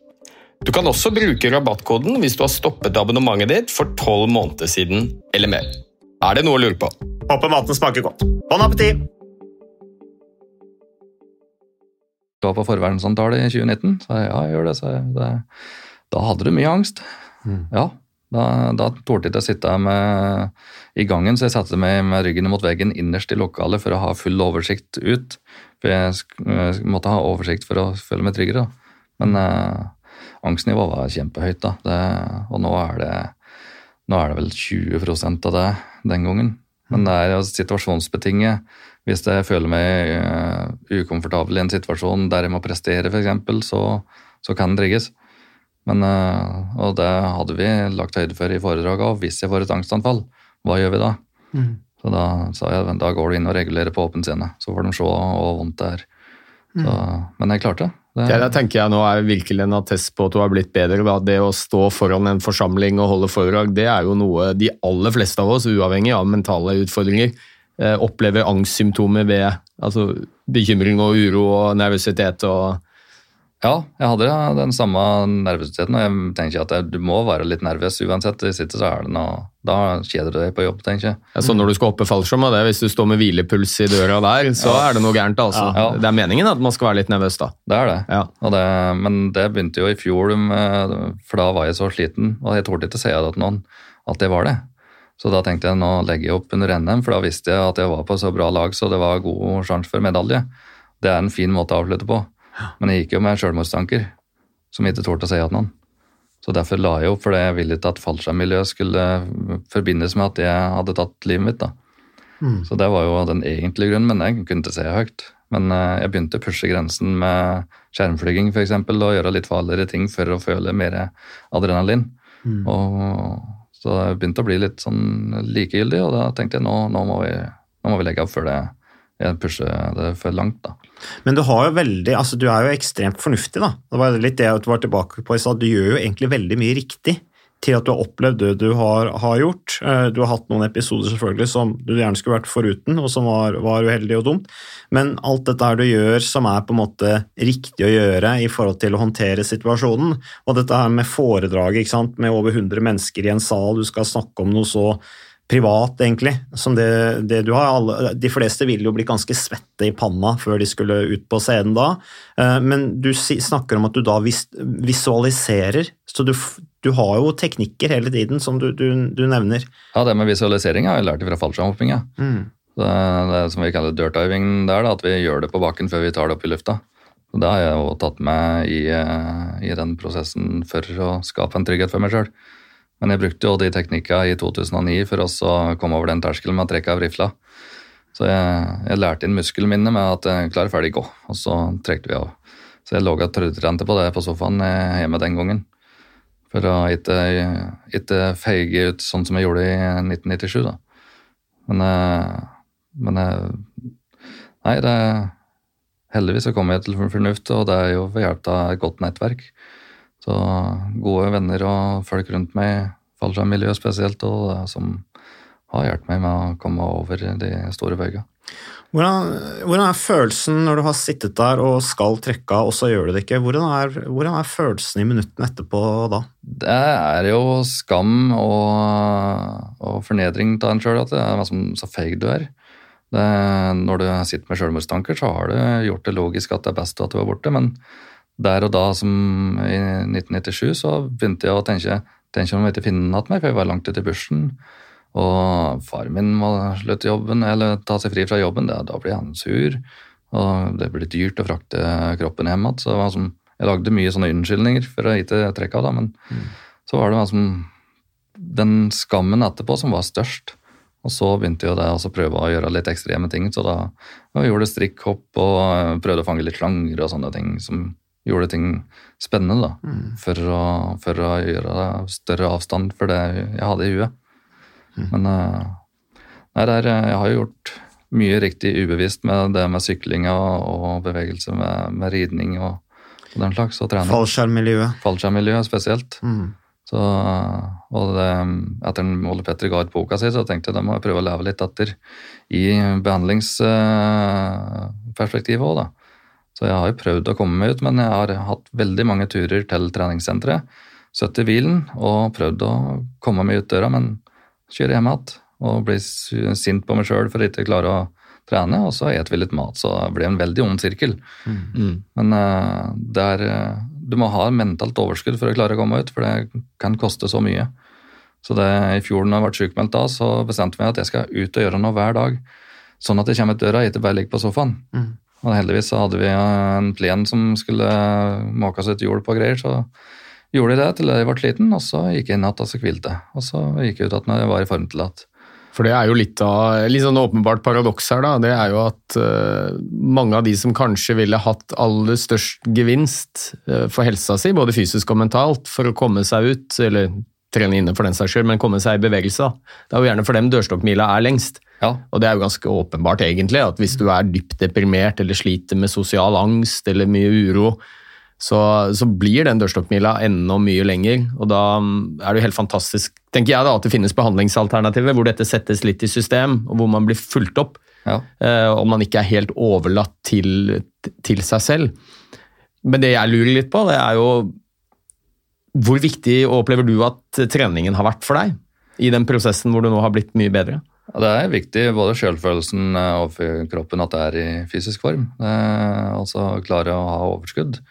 Du kan også bruke rabattkoden hvis du har stoppet abonnementet ditt for tolv måneder siden eller mer. Er det noe å lure på? Håper maten smaker godt. Bon appétit! Du var på forvernsamtale i 2019? Så jeg, ja, jeg gjør det, sa jeg. Det, da hadde du mye angst. Mm. Ja. Da, da torde jeg ikke å sitte med, i gangen, så jeg satte meg med ryggen mot veggen innerst i lokalet for å ha full oversikt ut. For jeg måtte ha oversikt for å føle meg tryggere. Men uh, angstnivået var kjempehøyt da. Det, og nå er, det, nå er det vel 20% av det den gangen. Men det er situasjonsbetinget. Hvis jeg føler meg uh, ukomfortabel i en situasjon der jeg må prestere, f.eks., så, så kan den trigges. Men, uh, og det hadde vi lagt høyde for i foredraget òg. Hvis jeg får et angstanfall, hva gjør vi da? Mm. Så da sa jeg da går du inn og regulerer på åpen scene, så får de se hvor vondt det er. Så, mm. Men jeg klarte det. Det... Ja, det tenker jeg nå er virkelig en attest på at du har blitt bedre. Da. Det å stå foran en forsamling og holde foredrag, det er jo noe de aller fleste av oss, uavhengig av mentale utfordringer, eh, opplever angstsymptomer ved. Altså bekymring og uro og nervøsitet og ja, jeg hadde den samme nervøsiteten. og Jeg tenker at du må være litt nervøs uansett. Jeg sitter så er det noe, Da kjeder du deg på jobb, tenker jeg. Ja, så når du skal hoppe fallskjerm, det, hvis du står med hvilepuls i døra der, så ja. er det noe gærent. altså. Ja. Det er meningen at man skal være litt nervøs da. Det er det. Ja. det men det begynte jo i fjor, for da var jeg så sliten. Og jeg torde ikke si det til noen at jeg var det. Så da tenkte jeg nå legger jeg opp under NM, for da visste jeg at jeg var på så bra lag så det var god sjanse for medalje. Det er en fin måte å avslutte på. Men jeg gikk jo med selvmordstanker som jeg ikke torde å si til noen. Så derfor la jeg opp, for jeg ville ikke at fallskjermmiljøet skulle forbindes med at jeg hadde tatt livet mitt. da. Mm. Så det var jo den egentlige grunnen, men jeg kunne ikke se høyt. Men eh, jeg begynte å pushe grensen med skjermflyging eksempel, og gjøre litt farligere ting for å føle mer adrenalin. Mm. Og så det begynte å bli litt sånn likegyldig, og da tenkte jeg nå, nå, må, vi, nå må vi legge opp før det jeg pusher det for langt. da. Men du veldig, altså du er jo ekstremt fornuftig. da. Det var litt det du var tilbake på i stad. Du gjør jo egentlig veldig mye riktig til at du har opplevd det du har, har, gjort. Eh, du har hatt noen episoder selvfølgelig som du gjerne skulle vært foruten, og som var, var uheldig og dumt. Men alt dette her du gjør som er på en måte riktig å gjøre i forhold til å håndtere situasjonen, og dette her med foredraget med over 100 mennesker i en sal, du skal snakke om noe så privat, egentlig, som det, det du har. Alle, de fleste ville jo bli ganske svette i panna før de skulle ut på scenen da, eh, men du snakker om at du da visualiserer, så du, du har jo teknikker hele tiden som du, du, du, nevner. Ja, det med visualisering har jeg lært fra fallskjermhopping. Ja. Mm. Det, det som vi kaller dirt diving der, da, at vi gjør det på bakken før vi tar det opp i lufta. Og Det har jeg jo tatt med i, eh, i den prosessen for å skape en trygghet for meg sjøl. Men jeg brukte jo de teknikkene i 2009 for å komme over den terskelen med å trekke av rifla. Så jeg, jeg lærte inn muskelminnet med at jeg klar, ferdig, gå. Og så trekte vi av. Så jeg lå og trente på det på sofaen hjemme den gangen. For å ikke, ikke feige ut sånn som jeg gjorde i 1997, da. Men, eh, men eh, Nei, det Heldigvis så kom jeg til fornuft, og det er jo ved hjelp av et godt nettverk. Så gode venner og folk rundt meg, fallskjermmiljøet spesielt, og som har hjulpet meg med å komme over de store bøyga. Hvordan, hvordan er følelsen når du har sittet der og skal trekke av, og så gjør du det ikke? Hvordan er, hvordan er følelsen i minuttene etterpå da? Det er jo skam og, og fornedring av en sjøl, at det er så feig du er. Det, når du sitter med sjølmordstanker, så har du gjort det logisk at det er best at du er borte, men der og da, som i 1997, så begynte jeg å tenke tenke om jeg ikke finner igjen meg, for jeg var langt ute i bushen. Og faren min må slutte jobben, eller ta seg fri fra jobben, da, da blir han sur. Og det blir dyrt å frakte kroppen hjem igjen. Så som, jeg lagde mye sånne unnskyldninger for å ikke trekke av, da, men mm. så var det som, den skammen etterpå som var størst. Og så begynte jeg å prøve å gjøre litt ekstreme ting. Så da jeg gjorde jeg strikkhopp og prøvde å fange litt slanger og sånne ting som gjorde ting spennende. da, mm. for, å, for, å, gjøre større avstand for det jeg hadde i huet. Mm. Men uh, nei, der, eh, jeg har jo gjort mye riktig ubevisst med det med sykling og, og bevegelse, med, med ridning og, og, den slags. og trening. Fallskjermmiljøet. Fallskjermmiljøet spesielt. Mm. Så, og det, etter Ole Petter ga ut boka si, så tenkte jeg da må jeg prøve å leve litt etter i behandlingsperspektivet òg, da. Så jeg har jo prøvd å komme meg ut, men jeg har hatt veldig mange turer til treningssenteret. Sittet i bilen og prøvd å komme meg ut døra, men kjører hjem igjen og blir sint på meg sjøl for ikke å klare å trene, og så spiser vi litt mat, så det blir en veldig ond sirkel. Mm. Men uh, det er du må ha mentalt overskudd for å klare å komme ut, for det kan koste så mye. Så det, I fjor da jeg ble sykmeldt da, så bestemte jeg meg at jeg skal ut og gjøre noe hver dag. Sånn at jeg kommer ut døra og ikke bare ligger på sofaen. Mm. Og heldigvis så hadde vi en plen som skulle måkes ut jord på greier, så gjorde de det til jeg ble sliten, og så gikk jeg inn igjen og så hvilte. Og så gikk jeg ut igjen når jeg var i form til at For det er jo litt av litt sånn åpenbart paradoks her, da. Det er jo at uh, mange av de som kanskje ville hatt aller størst gevinst uh, for helsa si, både fysisk og mentalt, for å komme seg ut, eller trene inne for den saks skyld, men komme seg i bevegelse, da. Det er jo gjerne for dem dørstokkmila er lengst. Ja. Og det er jo ganske åpenbart, egentlig, at hvis du er dypt deprimert eller sliter med sosial angst eller mye uro, så, så, blir den dørstokkmila enda mye lenger. Og da mm, er det jo helt fantastisk, tenker jeg da, at det finnes behandlingsalternativer hvor dette settes litt i system, og hvor man blir fulgt opp. Ja. Og man ikke er helt overlatt til, til, seg selv. Men det jeg lurer litt på, det er jo Hvor viktig opplever du at treningen har vært for deg? I den prosessen hvor du nå har blitt mye bedre? Det er viktig, både selvfølelsen overfor kroppen, at det er i fysisk form. altså klare å ha overskudd.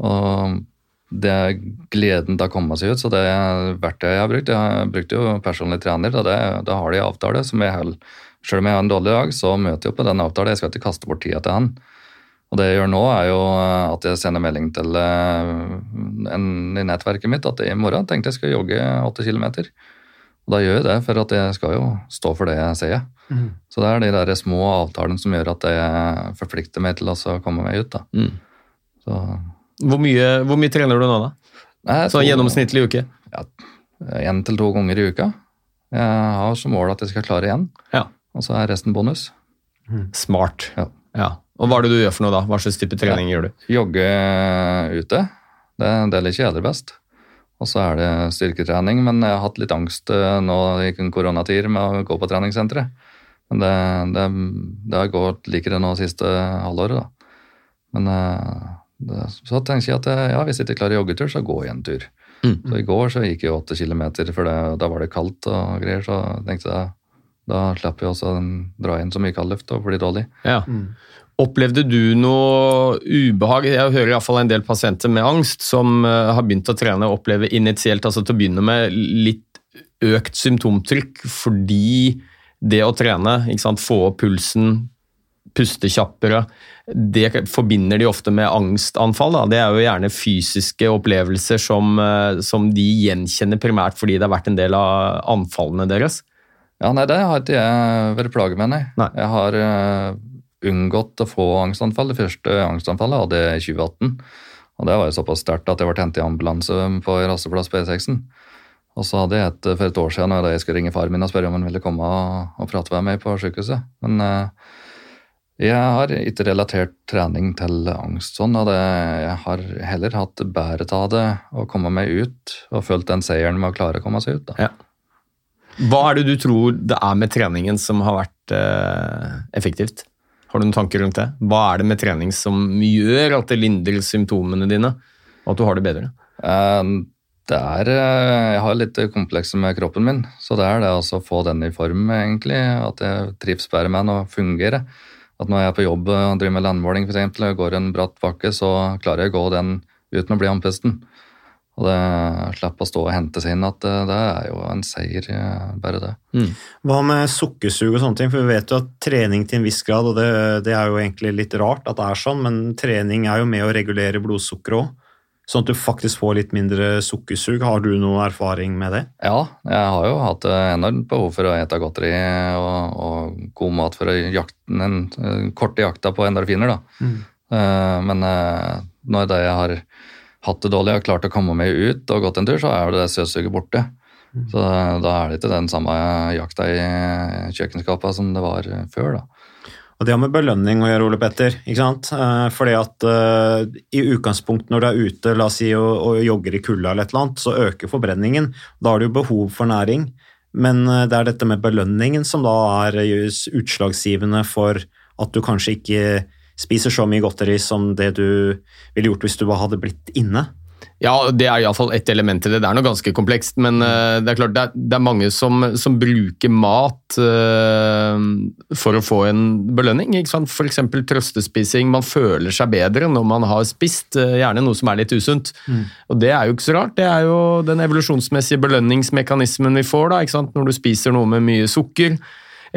Og det er gleden til å komme seg ut, så det er verktøyet jeg har brukt. Jeg brukte jo personlig trener, og det, da har de avtale som jeg holder. Selv om jeg har en dårlig dag, så møter jeg opp med den avtalen. Jeg skal ikke kaste bort tida til han. Og det jeg gjør nå, er jo at jeg sender melding til eh, en i nettverket mitt at i morgen tenkte jeg skulle jogge åtte kilometer. Og da gjør jeg det, for at jeg skal jo stå for det jeg sier. Mm. Så det er de der små avtalene som gjør at jeg forplikter meg til å komme meg ut. Mm. Så hvor mye, hvor mye, trener du nå, da? Nei, så gjennomsnittlig uke? Ja, Én til to ganger i uka. Jeg har som mål at jeg skal klare én, ja. og så er resten bonus. Mm. Smart. Ja. ja. Og Hva er det du gjør for noe, da? Hva slags type trening gjør du? Jogge ute. Det, det liker jeg aller best. Og så er det styrketrening, men jeg har hatt litt angst eh, nå i koronatider med å gå på treningssenteret. Men det, det, det har gått likere nå siste halvåret, da. Men det, så tenkte jeg at eh, ja, hvis jeg ikke klarer joggetur, så går jeg en tur. Mm. Så i går så gikk jeg åtte kilometer, for det, da var det kaldt og greier. Så tenkte jeg da slapp jeg også å dra inn så mye kaldluft og bli dårlig. Ja. Mm. Opplevde du noe ubehag? Jeg hører iallfall en del pasienter med angst som eh, har begynt å trene og oppleve initielt, altså til å begynne med litt økt symptomtrykk fordi det å trene, få opp pulsen, puste kjappere, det forbinder de ofte med angstanfall. Da. Det er jo gjerne fysiske opplevelser som, eh, som, de gjenkjenner primært fordi det har vært en del av anfallene deres. Ja, nei, Det har ikke jeg vært plaget med, nei. nei. Jeg har uh, unngått å få angstanfall. Det første angstanfallet hadde jeg i 2018. Og det var jo såpass sterkt at jeg ble hentet i ambulanse på rasteplass på E6-en. Og så hadde jeg et for et år siden da jeg skulle ringe far min og spørre om han ville komme og, og prate med meg på sykehuset. Men uh, jeg har ikke relatert trening til angst sånn, og det, jeg har heller hatt bedre av det å komme meg ut og følt den seieren med å klare å komme seg ut. Ja. Hva er det du tror det er med treningen som har vært eh, effektivt? Har du noen tanker rundt det? Hva er det med trening som gjør at det lindrer symptomene dine, og at du har det bedre? Um, det er eh, Jeg har litt komplekser med kroppen min, så det er det å få den i form, egentlig. At jeg trives bedre med den og fungerer. At når jeg er på jobb og driver med landmåling eksempel, og går en bratt bakke, så klarer jeg å gå den uten å bli andpusten. Og det slapp å stå og hente seg inn at det, det er jo en seier, eh, bare det. Hva med sukkersug og sånne ting? For vi vet jo at trening til en viss grad, og det, det er jo egentlig litt rart at det er sånn, men trening er jo med å regulere blodsukkeret òg. Sånn at du faktisk får litt mindre sukkersug. Har du noe erfaring med det? Ja, jeg har jo hatt eh, enormt behov for å ete godteri og, og god mat for å jakte den den korte jakta på endorfiner, da. Eh, men eh, når det jeg har hatt det dårlig og klart å komme meg ut og gått en tur, så er det søtsuget borte. Så eh, da er det ikke den samme jakta i kjøkkenskapet som det var før, da. Og det har med belønning å gjøre, Ole Petter. ikke sant? Eh, Fordi at uh, i utgangspunktet når du er ute la oss si, og, og jogger i kulda, eller et eller annet, så øker forbrenningen. Da har du behov for næring. Men eh, det er dette med belønningen som da er utslagsgivende for at du kanskje ikke spiser så mye godteri som det du ville gjort hvis du bare hadde blitt inne. Ja, det er iallfall ett element til det. Det er noe ganske komplekst, men eh, det er klart det er, det er mange som, som bruker mat uh, for å få en belønning. ikke sant? F.eks. trøstespising. Man føler seg bedre når man har spist, uh, gjerne noe som er litt usunt. Og det er jo ikke så rart. Det er jo den evolusjonsmessige belønningsmekanismen vi får da, ikke sant? når du spiser noe med mye sukker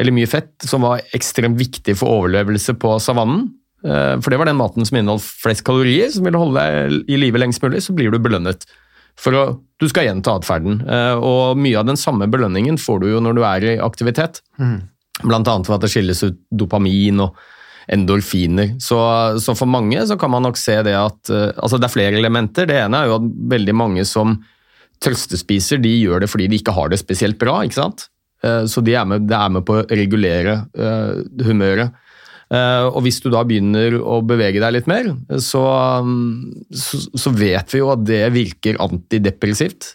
eller mye fett, som var ekstremt viktig for overlevelse på savannen. Eh, For det var den maten som inneholdt flest kalorier, som ville holde deg i live lengst mulig, så blir du belønnet. For å, du skal gjenta atferden. Eh, Og mye av den samme belønningen får du jo når du er i aktivitet. Blant annet for at det skilles ut dopamin og endorfiner. Så, så for mange så kan man nok se det at eh, Altså det er flere elementer. Det ene er jo at veldig mange som trøstespiser, de gjør det fordi de ikke har det spesielt bra. ikke sant? Så de er med, det er med på å regulere humøret. Eh, og hvis du da begynner å bevege deg litt mer, så, mm, så, så vet vi jo at det virker antidepressivt,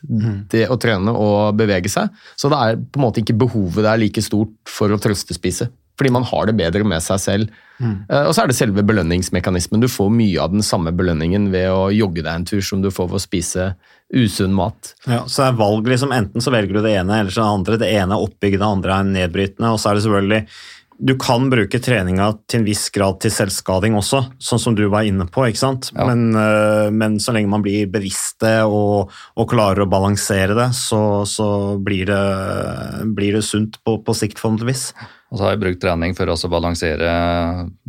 det å trene og bevege seg. Så det er på en måte ikke behovet der like stort for å trøstespise. Fordi man har det bedre med seg selv. Mm. Og så er det selve belønningsmekanismen. Du får mye av den samme belønningen ved å jogge deg en tur som du får ved å spise usunn mat. Ja, så det er valg liksom, enten så velger du det ene eller så det andre. Det ene er oppbyggende, det andre er nedbrytende. Og så er det selvfølgelig Du kan bruke treninga til en viss grad til selvskading også, sånn som du var inne på. ikke sant? Ja. Men, øh, men så lenge man blir bevisst det og, og klarer å balansere det, så, så blir, det, blir det sunt på, på sikt, forhåpentligvis. Og så har jeg brukt trening for å balansere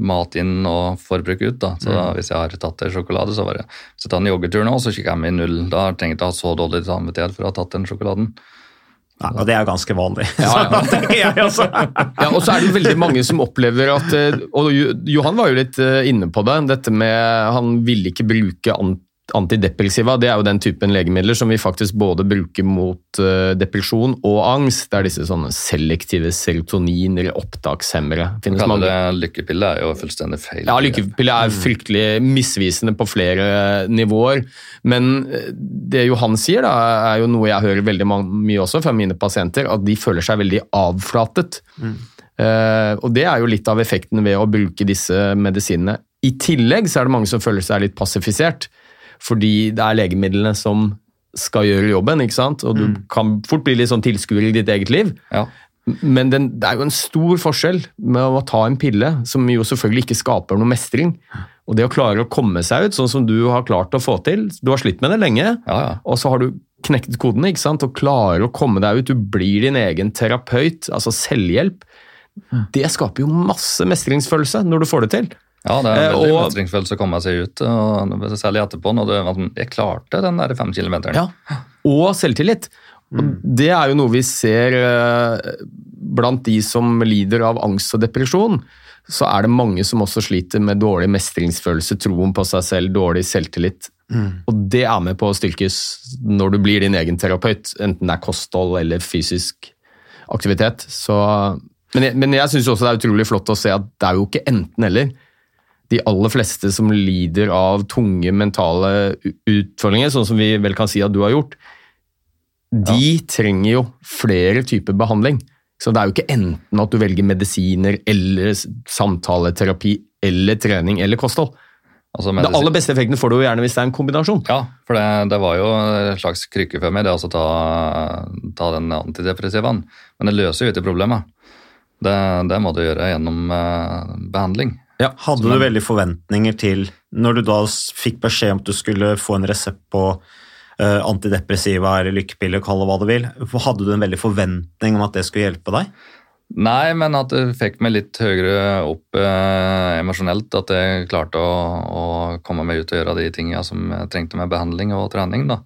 mat inn og forbruk ut. da. Så da, Hvis jeg har tatt en sjokolade, så var det Hvis jeg tar en joggetur nå, så kikker jeg med i null. Da trenger jeg ikke ha så dårlig samvittighet for å ha tatt den sjokoladen. Ja, og det er jo ganske vanlig. Ja, ja. Ja, og så er det veldig mange som opplever at eh, Og Johan var jo litt eh, inne på det. Dette med Han ville ikke bruke antidepressiva. Det er jo den typen legemidler som vi faktisk både bruker mot eh, depresjon og angst. Det er disse sånne selektive serotonin- eller opptakshemmere. Finnes kalle mange. det lykkepille er jo fullstendig feil. Ja, lykkepille er fryktelig misvisende på flere nivåer. Men eh, det Johan sier, da, er jo noe jeg hører veldig mye også fra mine pasienter, at de føler seg veldig avflatet. Eh, og det er jo litt av effekten ved å bruke disse medisinene. I tillegg så er det mange som føler seg litt passifisert, fordi det er legemidlene som skal gjøre jobben, ikke sant? og du kan fort bli litt sånn tilskuer i ditt eget liv. Ja. Men den, det er jo en stor forskjell med å ta en pille, som jo selvfølgelig ikke skaper noe mestring. Og det å klare å komme seg ut, sånn som du har klart å få til. Du har slitt med det lenge, Ja, ja. og så har du knekket kodene ikke sant? og klarer å komme deg ut. Du blir din egen terapeut, altså selvhjelp. Det skaper jo masse mestringsfølelse når du får det til. Ja, det er en Eh, veldig og- mestringsfølelse å komme seg ut, og særlig etterpå. når du, jeg klarte den der fem kilometeren. Ja. Og selvtillit. Og det er jo noe vi ser eh, blant de som lider av angst og depresjon. Så er det mange som også sliter med dårlig mestringsfølelse, troen på seg selv, dårlig selvtillit. Og det er med på å styrkes når du blir din egen terapeut, enten det er kosthold eller fysisk aktivitet. Så, men jeg, men jeg syns også det er utrolig flott å se at det er jo ikke enten-eller. De aller fleste som lider av tunge mentale utfordringer, sånn som vi vel kan si at du har gjort, de trenger jo flere typer behandling. Så det er jo ikke enten at du velger medisiner eller samtaleterapi eller trening eller kosthold. Altså, Det aller beste effekten får du jo gjerne hvis det er en kombinasjon. Ja, for det, det var jo en slags krykke for meg, det å ta, ta den antidepressivaen. Men det løser jo ikke problemet. Det, det må du gjøre gjennom eh, behandling. Hadde du veldig forventninger til Når du da fikk beskjed om at du skulle få en resept på uh, antidepressiva eller lykkepiller, kall det hva du vil, hadde du en veldig forventning om at det skulle hjelpe deg? Nei, men at det fikk meg litt høyere opp eh, emosjonelt. At jeg klarte å, å komme meg ut og gjøre de tingene som trengte med behandling og trening. da.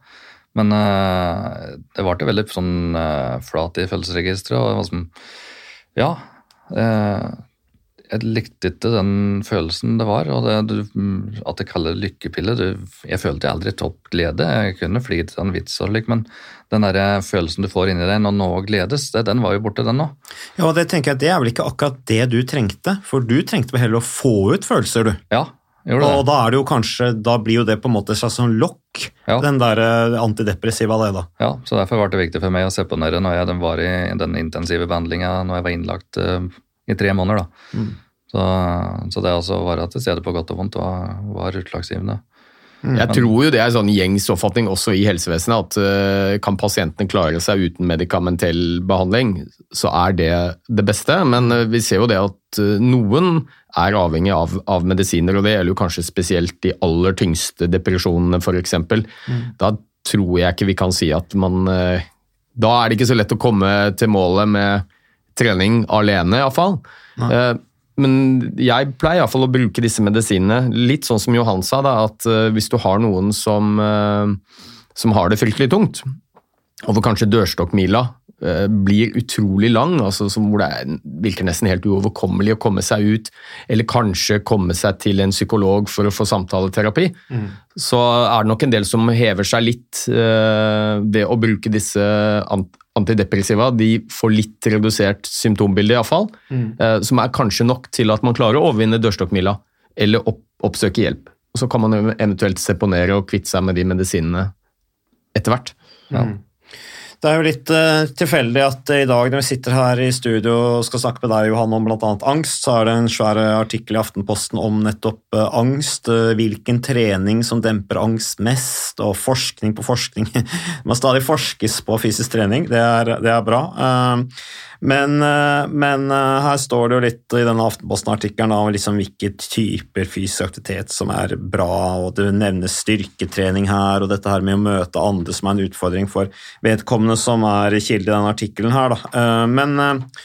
Men eh, det ble veldig sånn eh, flat i følelsesregisteret. og det var som, Ja. Eh, jeg likte ikke den følelsen det var. og det, At jeg kaller det lykkepille du, Jeg følte aldri topp glede. Jeg kunne fly til en vits, og slik, men den der følelsen du får inni deg når noe gledes, det, den var jo borte, den nå. Ja, og det tenker jeg, det er vel ikke akkurat det du trengte, for du trengte vel heller å få ut følelser, du. Ja, gjorde det. Og da er det jo kanskje, da blir jo det på en måte et slags sånn lokk, Ja. den der eh, antidepressiva det da. Ja, så Derfor var det viktig for meg å se på den når jeg var i den intensive behandlinga når jeg var innlagt eh, i tre måneder. da. Så, så det å være til stede på godt og vondt var, var utslagsgivende. Jeg tror jo det er sånn gjengs oppfatning også i helsevesenet at uh, kan pasientene klare seg uten medikamentell behandling, så er det det beste. Men uh, vi ser jo det at uh, noen er avhengig av, av medisiner, og det gjelder jo kanskje spesielt de aller tyngste depresjonene f.eks. Da tror jeg ikke vi kan si at man Da er det ikke så lett å komme til målet med trening alene, iallfall. Uh, men jeg pleier iallfall å bruke disse medisinene. Litt sånn som Johan sa, da, at eh, hvis du har noen som, eh, som har det fryktelig tungt, og hvor kanskje dørstokkmila eh, blir utrolig lang, altså som hvor det er, virker nesten helt uoverkommelig å komme seg ut, eller kanskje komme seg til en psykolog for å få samtaleterapi, så er det nok en del som hever seg litt eh, ved å bruke disse ant antidepressiva. De får litt redusert symptombilde, iallfall. Eh, som er kanskje nok til at man klarer å overvinne dørstokkmila, eller opp, oppsøke hjelp. Og Så kan man eventuelt seponere og kvitte seg med de medisinene etter hvert. Det er jo litt uh, tilfeldig at i dag når vi sitter her i studio og skal snakke med deg, Johan, om bl.a. angst, så er det en svær eh, artikkel i Aftenposten om nettopp uh, angst. Uh, hvilken trening som demper angst mest, og forskning på forskning. Man stadig forskes på fysisk trening, det er, det er bra. Men, eh, men eh, her står det jo litt i denne Aftenposten-artikkelen om liksom hvilke typer fysisk aktivitet som er bra, og du nevner styrketrening her, og dette her med å møte andre som er en utfordring for vedkommende som er kilde i denne artikkelen her. Da. Eh, Men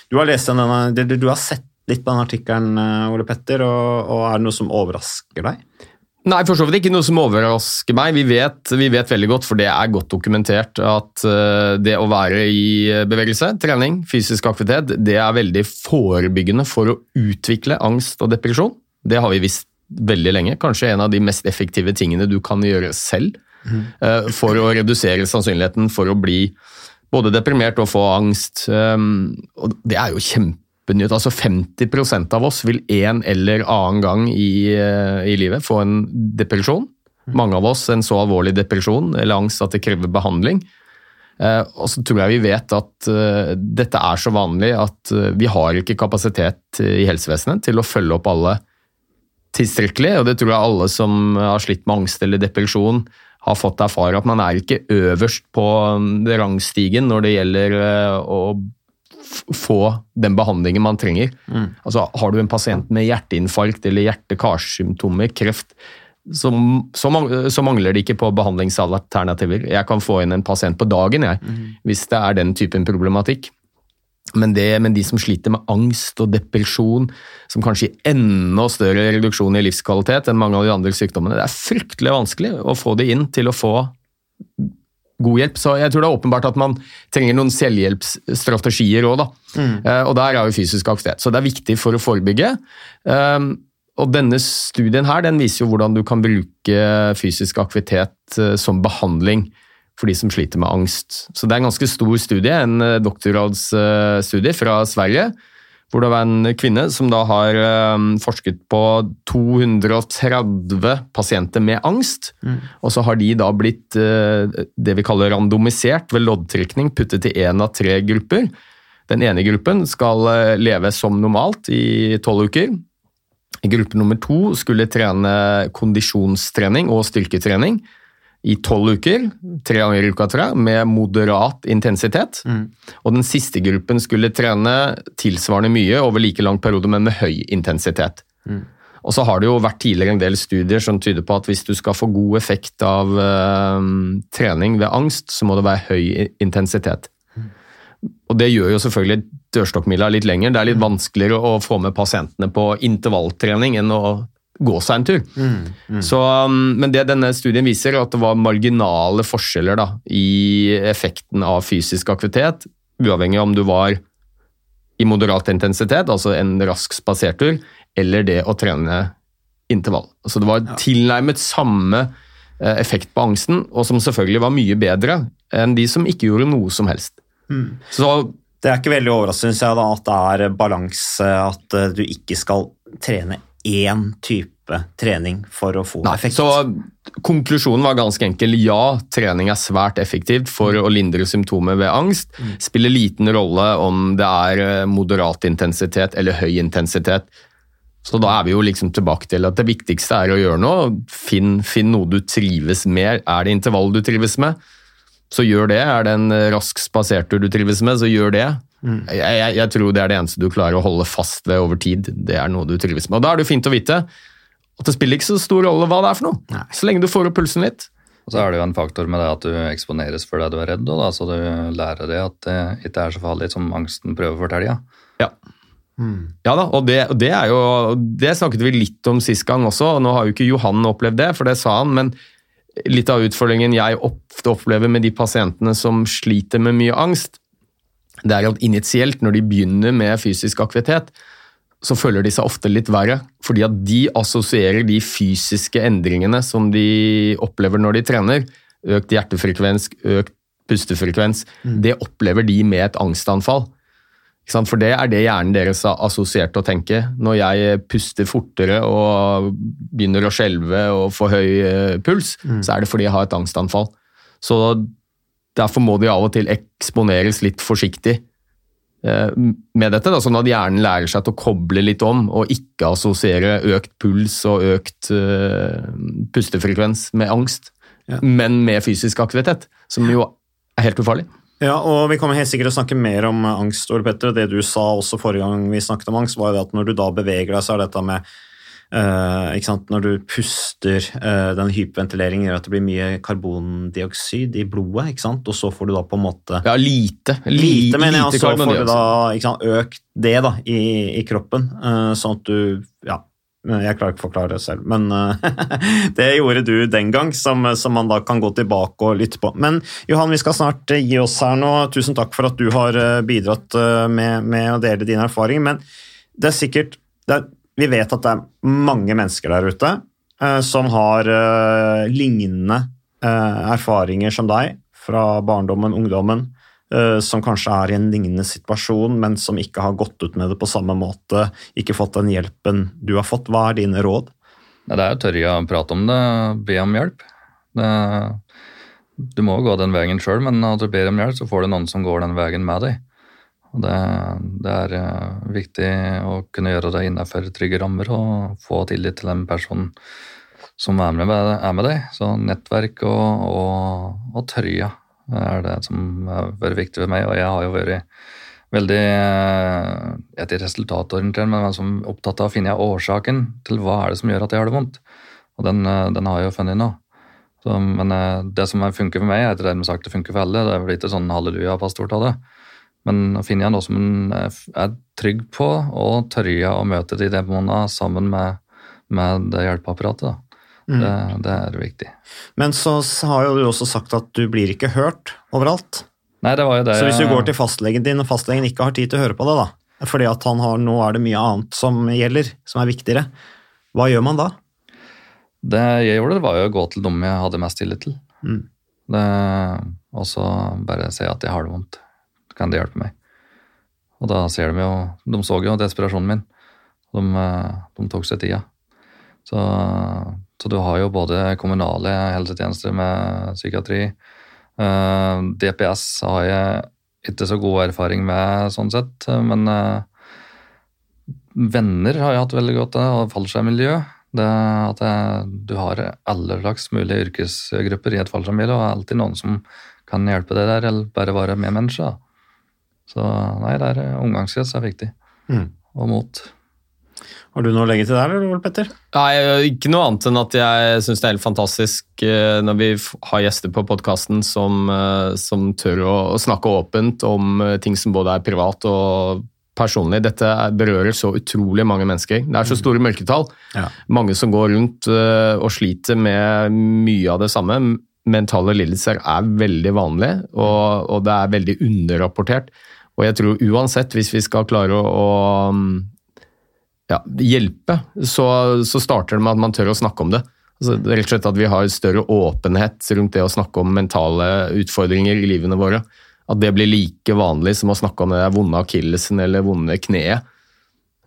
du har denne, du, har sett litt på denne artikkelen, Ole Petter, og, og er det noe som overrasker deg? Nei, for så vidt ikke noe som overrasker meg. Vi vet, vi vet veldig godt, for det er godt dokumentert, at eh, det å være i bevegelse, trening, fysisk aktivitet, det er veldig forebyggende for å utvikle angst og depresjon. Det har vi visst veldig lenge. Kanskje en av de mest effektive tingene du kan gjøre selv eh, for å redusere sannsynligheten for å bli både deprimert og få angst. Um, og det er jo kjempenytt. Altså 50% av oss vil en eller annen gang i, eh, i livet få en depresjon. Mange av oss en så alvorlig depresjon eller angst at det krever behandling. Eh, og så tror jeg vi vet at eh, dette er så vanlig at vi har ikke kapasitet i helsevesenet til å følge opp alle tilstrekkelig, og det tror jeg alle som har slitt med angst eller depresjon har fått erfare at man er ikke øverst på um, rangstigen når det gjelder å få den behandlingen man trenger. Altså, har du en pasient med hjerteinfarkt eller hjerte-karsymptomer, kreft, så, så, så mangler det ikke på behandlingsalternativer. Jeg kan få inn en pasient på dagen jeg, hvis det er den typen problematikk. Men, det, men de som sliter med angst og depresjon, som kanskje gir enda større reduksjon i livskvalitet enn mange av de andre sykdommene, det er fryktelig vanskelig å få det inn til å få god hjelp. Så jeg tror det er åpenbart at man trenger noen selvhjelpsstrategier òg, da. Uh, og der er jo fysisk aktivitet. Så det er viktig for å forebygge. Um, og denne studien her, den viser jo hvordan du kan bruke fysisk aktivitet uh, som behandling for de som sliter med angst. Så det er en ganske stor studie, en eh, doktorgradsstudie fra Sverige, hvor det var en kvinne som da har eh, forsket på 230 pasienter med angst. Og så har de da blitt eh, det vi kaller randomisert ved loddtrekning, puttet i én av tre grupper. Den ene gruppen skal eh, leve som normalt i tolv uker. Gruppe nummer to skulle trene kondisjonstrening og styrketrening i tolv uker, tre ganger i uka, tror jeg, med moderat intensitet. Og den siste gruppen skulle trene tilsvarende mye over like lang periode, men med høy intensitet. Og så har det jo vært tidligere en del studier som tyder på at hvis du skal få god effekt av uh, trening ved angst, så må det være høy intensitet. Og det gjør jo selvfølgelig dørstokkmila litt lenger. Det er litt vanskeligere å få med pasientene på intervalltrening enn å gå seg en tur. Så, um, men det denne studien viser, er at det var marginale forskjeller da, i effekten av fysisk aktivitet, uavhengig av om du var i moderat intensitet, altså en rask spasertur, eller det å trene intervall. Så det var tilnærmet samme eh, effekt på angsten, og som selvfølgelig var mye bedre enn de som ikke gjorde noe som helst. Så Det er ikke veldig overraskende synes jeg, da, at det er balanse, at eh, du ikke skal trene én type trening for å få Nei, effekt. Så konklusjonen var ganske enkel. Ja, trening er svært effektivt for å lindre symptomer ved angst. Spiller liten rolle om det er eh, moderat intensitet eller høy intensitet. Så da er vi jo liksom tilbake til at det viktigste er å gjøre noe. Finn, finn noe du trives med. Er det intervall du trives med, så gjør det. Er det en eh, rask spasertur du trives med, så gjør det. Jeg, jeg, jeg tror det er det eneste du klarer å holde fast ved over tid. Det er noe du trives med. Og da er det jo fint å vite at det spiller ikke så stor rolle hva det er for noe. Så lenge du får opp pulsen litt. Og så er det jo en faktor med det at du eksponeres for det du er redd, og da, så du lærer det at det ikke er så farlig som angsten prøver å fortelle. Ja. Ja da, og det, det er jo Det snakket vi litt om sist gang også, og nå har jo ikke Johan opplevd det, for det sa han, men litt av utfordringen jeg ofte opplever med de pasientene som sliter med mye angst, det er at initielt, når de begynner med fysisk aktivitet, så føler de seg ofte litt verre, fordi at de assosierer de fysiske endringene som de opplever når de trener, økt hjertefrekvens, økt pustefrekvens, det opplever de med et angstanfall. For det er det hjernen deres har assosiert å tenke. Når jeg puster fortere og begynner å skjelve og få høy puls, puls, så er det fordi jeg har et angstanfall. Så derfor må de av og til eksponeres litt forsiktig eh, med dette, da, sånn at hjernen lærer seg til å koble litt om og ikke assosiere økt puls og økt uh, pustefrekvens med angst, men med fysisk aktivitet, som jo er helt ufarlig. Ja, og Vi kommer helt sikkert å snakke mer om angst. Ole Petter. Det du sa også forrige gang vi snakket om angst, var jo det at når du da beveger deg, så er dette med sant? Når du puster, uh, den hyperventileringen gjør at det blir mye karbondioksid i blodet, og så får du da på en måte Ja, lite. Li- Lite, mener jeg, og lite så får du da sant, økt det da, i, i kroppen, uh, sånn at du Ja, jeg klarer ikke å forklare det selv, men det gjorde du den gang, som, som man da kan gå tilbake og lytte på. Men Johan, vi skal snart gi oss her nå. Tusen takk for at du har bidratt med, med å dele dine erfaringer. Men det er sikkert det er, Vi vet at det er mange mennesker der ute eh, som har eh, lignende eh, erfaringer som deg fra barndommen, ungdommen, eh, som kanskje er i en lignende situasjon, men som ikke har gått ut med det på samme måte, ikke fått den hjelpen du har fått. Hva er dine råd? Det er å tørre å prate om det, be om hjelp. Det, du må gå den veien sjøl, men når du ber om hjelp, så får du noen som går den veien med deg. Og det, det er eh, viktig å kunne gjøre det innenfor trygge rammer og få tillit til den personen som er med, er med deg. Så nettverk og, og, og tørja er det som har vært viktig for meg, og jeg har jo vært veldig eh, ikke resultatorientert, men som opptatt av å finne årsaken til hva er det som gjør at jeg har det vondt. Og den, eh, den har jeg jo funnet nå. Så, men det som funker for meg, er ikke dermed sagt det funker for alle. Det vel ikke sånn halleluja-pastor av det. Men å finne noe som en er er trygg på, og tørre å møte de demonene sammen med, med det hjelpeapparatet, Mm. Det, det er viktig. Men så har jo du også sagt at du blir ikke hørt overalt. Nei, det var jo det Så hvis du går til fastlegen din, og fastlegen ikke har tid til å høre på det, da, fordi at han har, nå er det mye annet som gjelder, som er viktigere, Hva gjør man da? Det jeg gjorde, var jo å gå til dem jeg hadde mest tillit til. Mm. Det, og så bare si at jeg har det vondt. Kan det hjelpe meg? Og da ser de jo De så jo desperasjonen min. De, eh, de tok seg tida. Så, så du har jo både kommunale helsetjenester med psykiatri. eh, DPS har jeg ikke så god erfaring med, sånn sett. Men eh, venner har jeg hatt veldig godt av, og fallskjermmiljø. Det at jeg, du har alle slags mulige yrkesgrupper i et fallskjermmiljø, og alltid noen som kan hjelpe deg der, eller bare være medmenneske. Så nei, det er omgangskrets er viktig. Mm. Og mot. Har du noe å legge til der, eller, Ole Petter? Nei, ikke noe annet enn at jeg syns det er helt fantastisk eh, når vi har gjester på podkasten som, eh, som tør å, snakke åpent om eh, ting som både er privat og personlig. Dette er- berører så utrolig mange mennesker. Det er så store mørketall. Ja. Mange som går rundt eh, og sliter med mye av det samme. Mentale lidelser er veldig vanlig, og, og det er veldig underrapportert. Og jeg tror uansett, hvis vi skal klare å, å ja, hjelpe, så, så starter det med at man tør å snakke om det. Altså, rett og slett At vi har større åpenhet rundt det å snakke om mentale utfordringer i livene våre. At det blir like vanlig som å snakke om det vonde akillesen eller vonde kneet.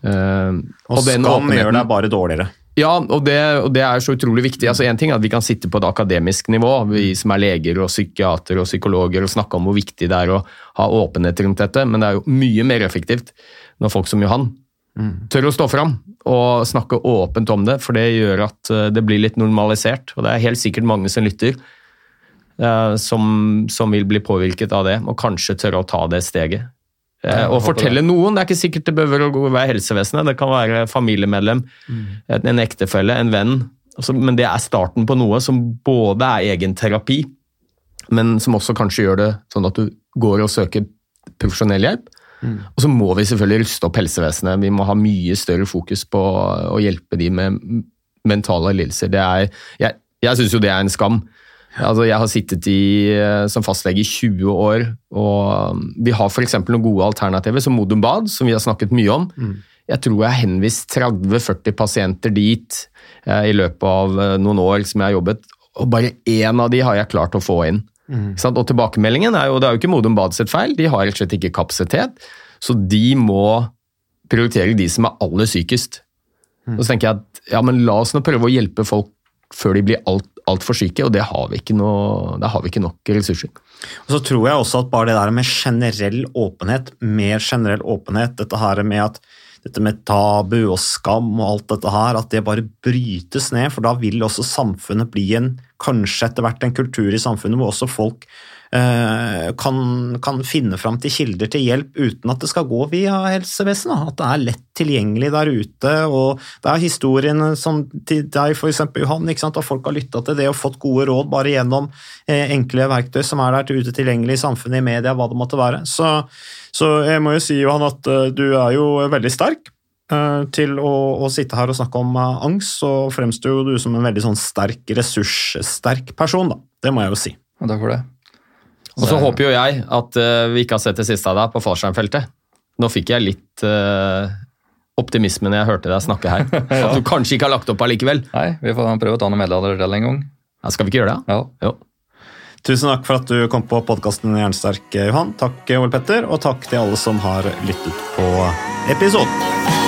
Uh, Og, og skam åpenheten- gjør deg bare dårligere. Ja, og det, og det er så utrolig viktig. Altså en ting er at Vi kan sitte på et akademisk nivå, vi som er leger og psykiatere og psykologer, og snakke om hvor viktig det er å ha åpenhet rundt dette, men det er jo mye mer effektivt når folk som Johan tør å stå fram og snakke åpent om det, for det gjør at eh, det blir litt normalisert. Og det er helt sikkert mange som lytter, eh, som, som vil bli påvirket av det, og kanskje tørre å ta det steget. Eh, og fortelle noen. Det er ikke sikkert det behøver å være helsevesenet, det kan være familiemedlem, en ektefelle, en venn. Altså, men det er starten på noe som både er egen terapi, men som også kanskje gjør det sånn at du går og søker profesjonell hjelp. Og så må vi selvfølgelig ruste opp helsevesenet. Vi må ha mye større fokus på å hjelpe de med mentale lidelser. Er, jeg jeg syns jo det er en skam. Altså, jeg har sittet i, eh, som fastlege i 20 år, og um, vi har f.eks. noen gode alternativer, som Modum Bad, som vi har snakket mye om. Jeg tror jeg har henvist 30-40 pasienter dit eh, i løpet av eh, noen år som jeg har jobbet, og bare én av de har jeg klart å få inn. Mm. Og tilbakemeldingen er jo, det er jo ikke Modum Bad sitt feil, de har rett og slett ikke kapasitet, så de må prioritere de som er aller sykest. Og så tenker jeg at ja, men la oss nå prøve å hjelpe folk før de blir alt, altfor syke, og det har noe, det har vi ikke nok ressurser. Og så tror jeg også at bare det der med generell åpenhet, mer generell åpenhet, dette her med at dette med tabu og skam og alt dette her, at det bare brytes ned, for da vil også samfunnet bli en, kanskje etter hvert en kultur i samfunnet hvor også folk kan, kan finne fram til kilder til hjelp uten at det skal gå via helsevesenet. At det er lett tilgjengelig der ute. og Det er historien som til deg, f.eks. Johan, at folk har lytta til det og fått gode råd bare gjennom eh, enkle verktøy som er der ute tilgjengelig i samfunnet, i media, hva det måtte være. Så, så jeg må jo si, Johan, at eh, du er jo veldig sterk eh, til å, å sitte her og snakke om eh, angst, så fremstår du som en veldig sånn sterk, ressurssterk person, da. Det må jeg jo si. Og takk for det. Og så håper jo jeg at uh, vi ikke har sett det siste av deg på fallskjermfeltet. Nå fikk jeg litt uh, optimisme når jeg hørte deg snakke her. At du kanskje ikke har lagt opp allikevel. Nei, vi får prøve å ta noen medaljer til en gang. Ja, skal vi ikke gjøre det? Ja. Jo. Tusen takk for at du kom på podkasten Jernsterk, Johan. Takk, Ole Petter, og takk til alle som har lyttet på episoden.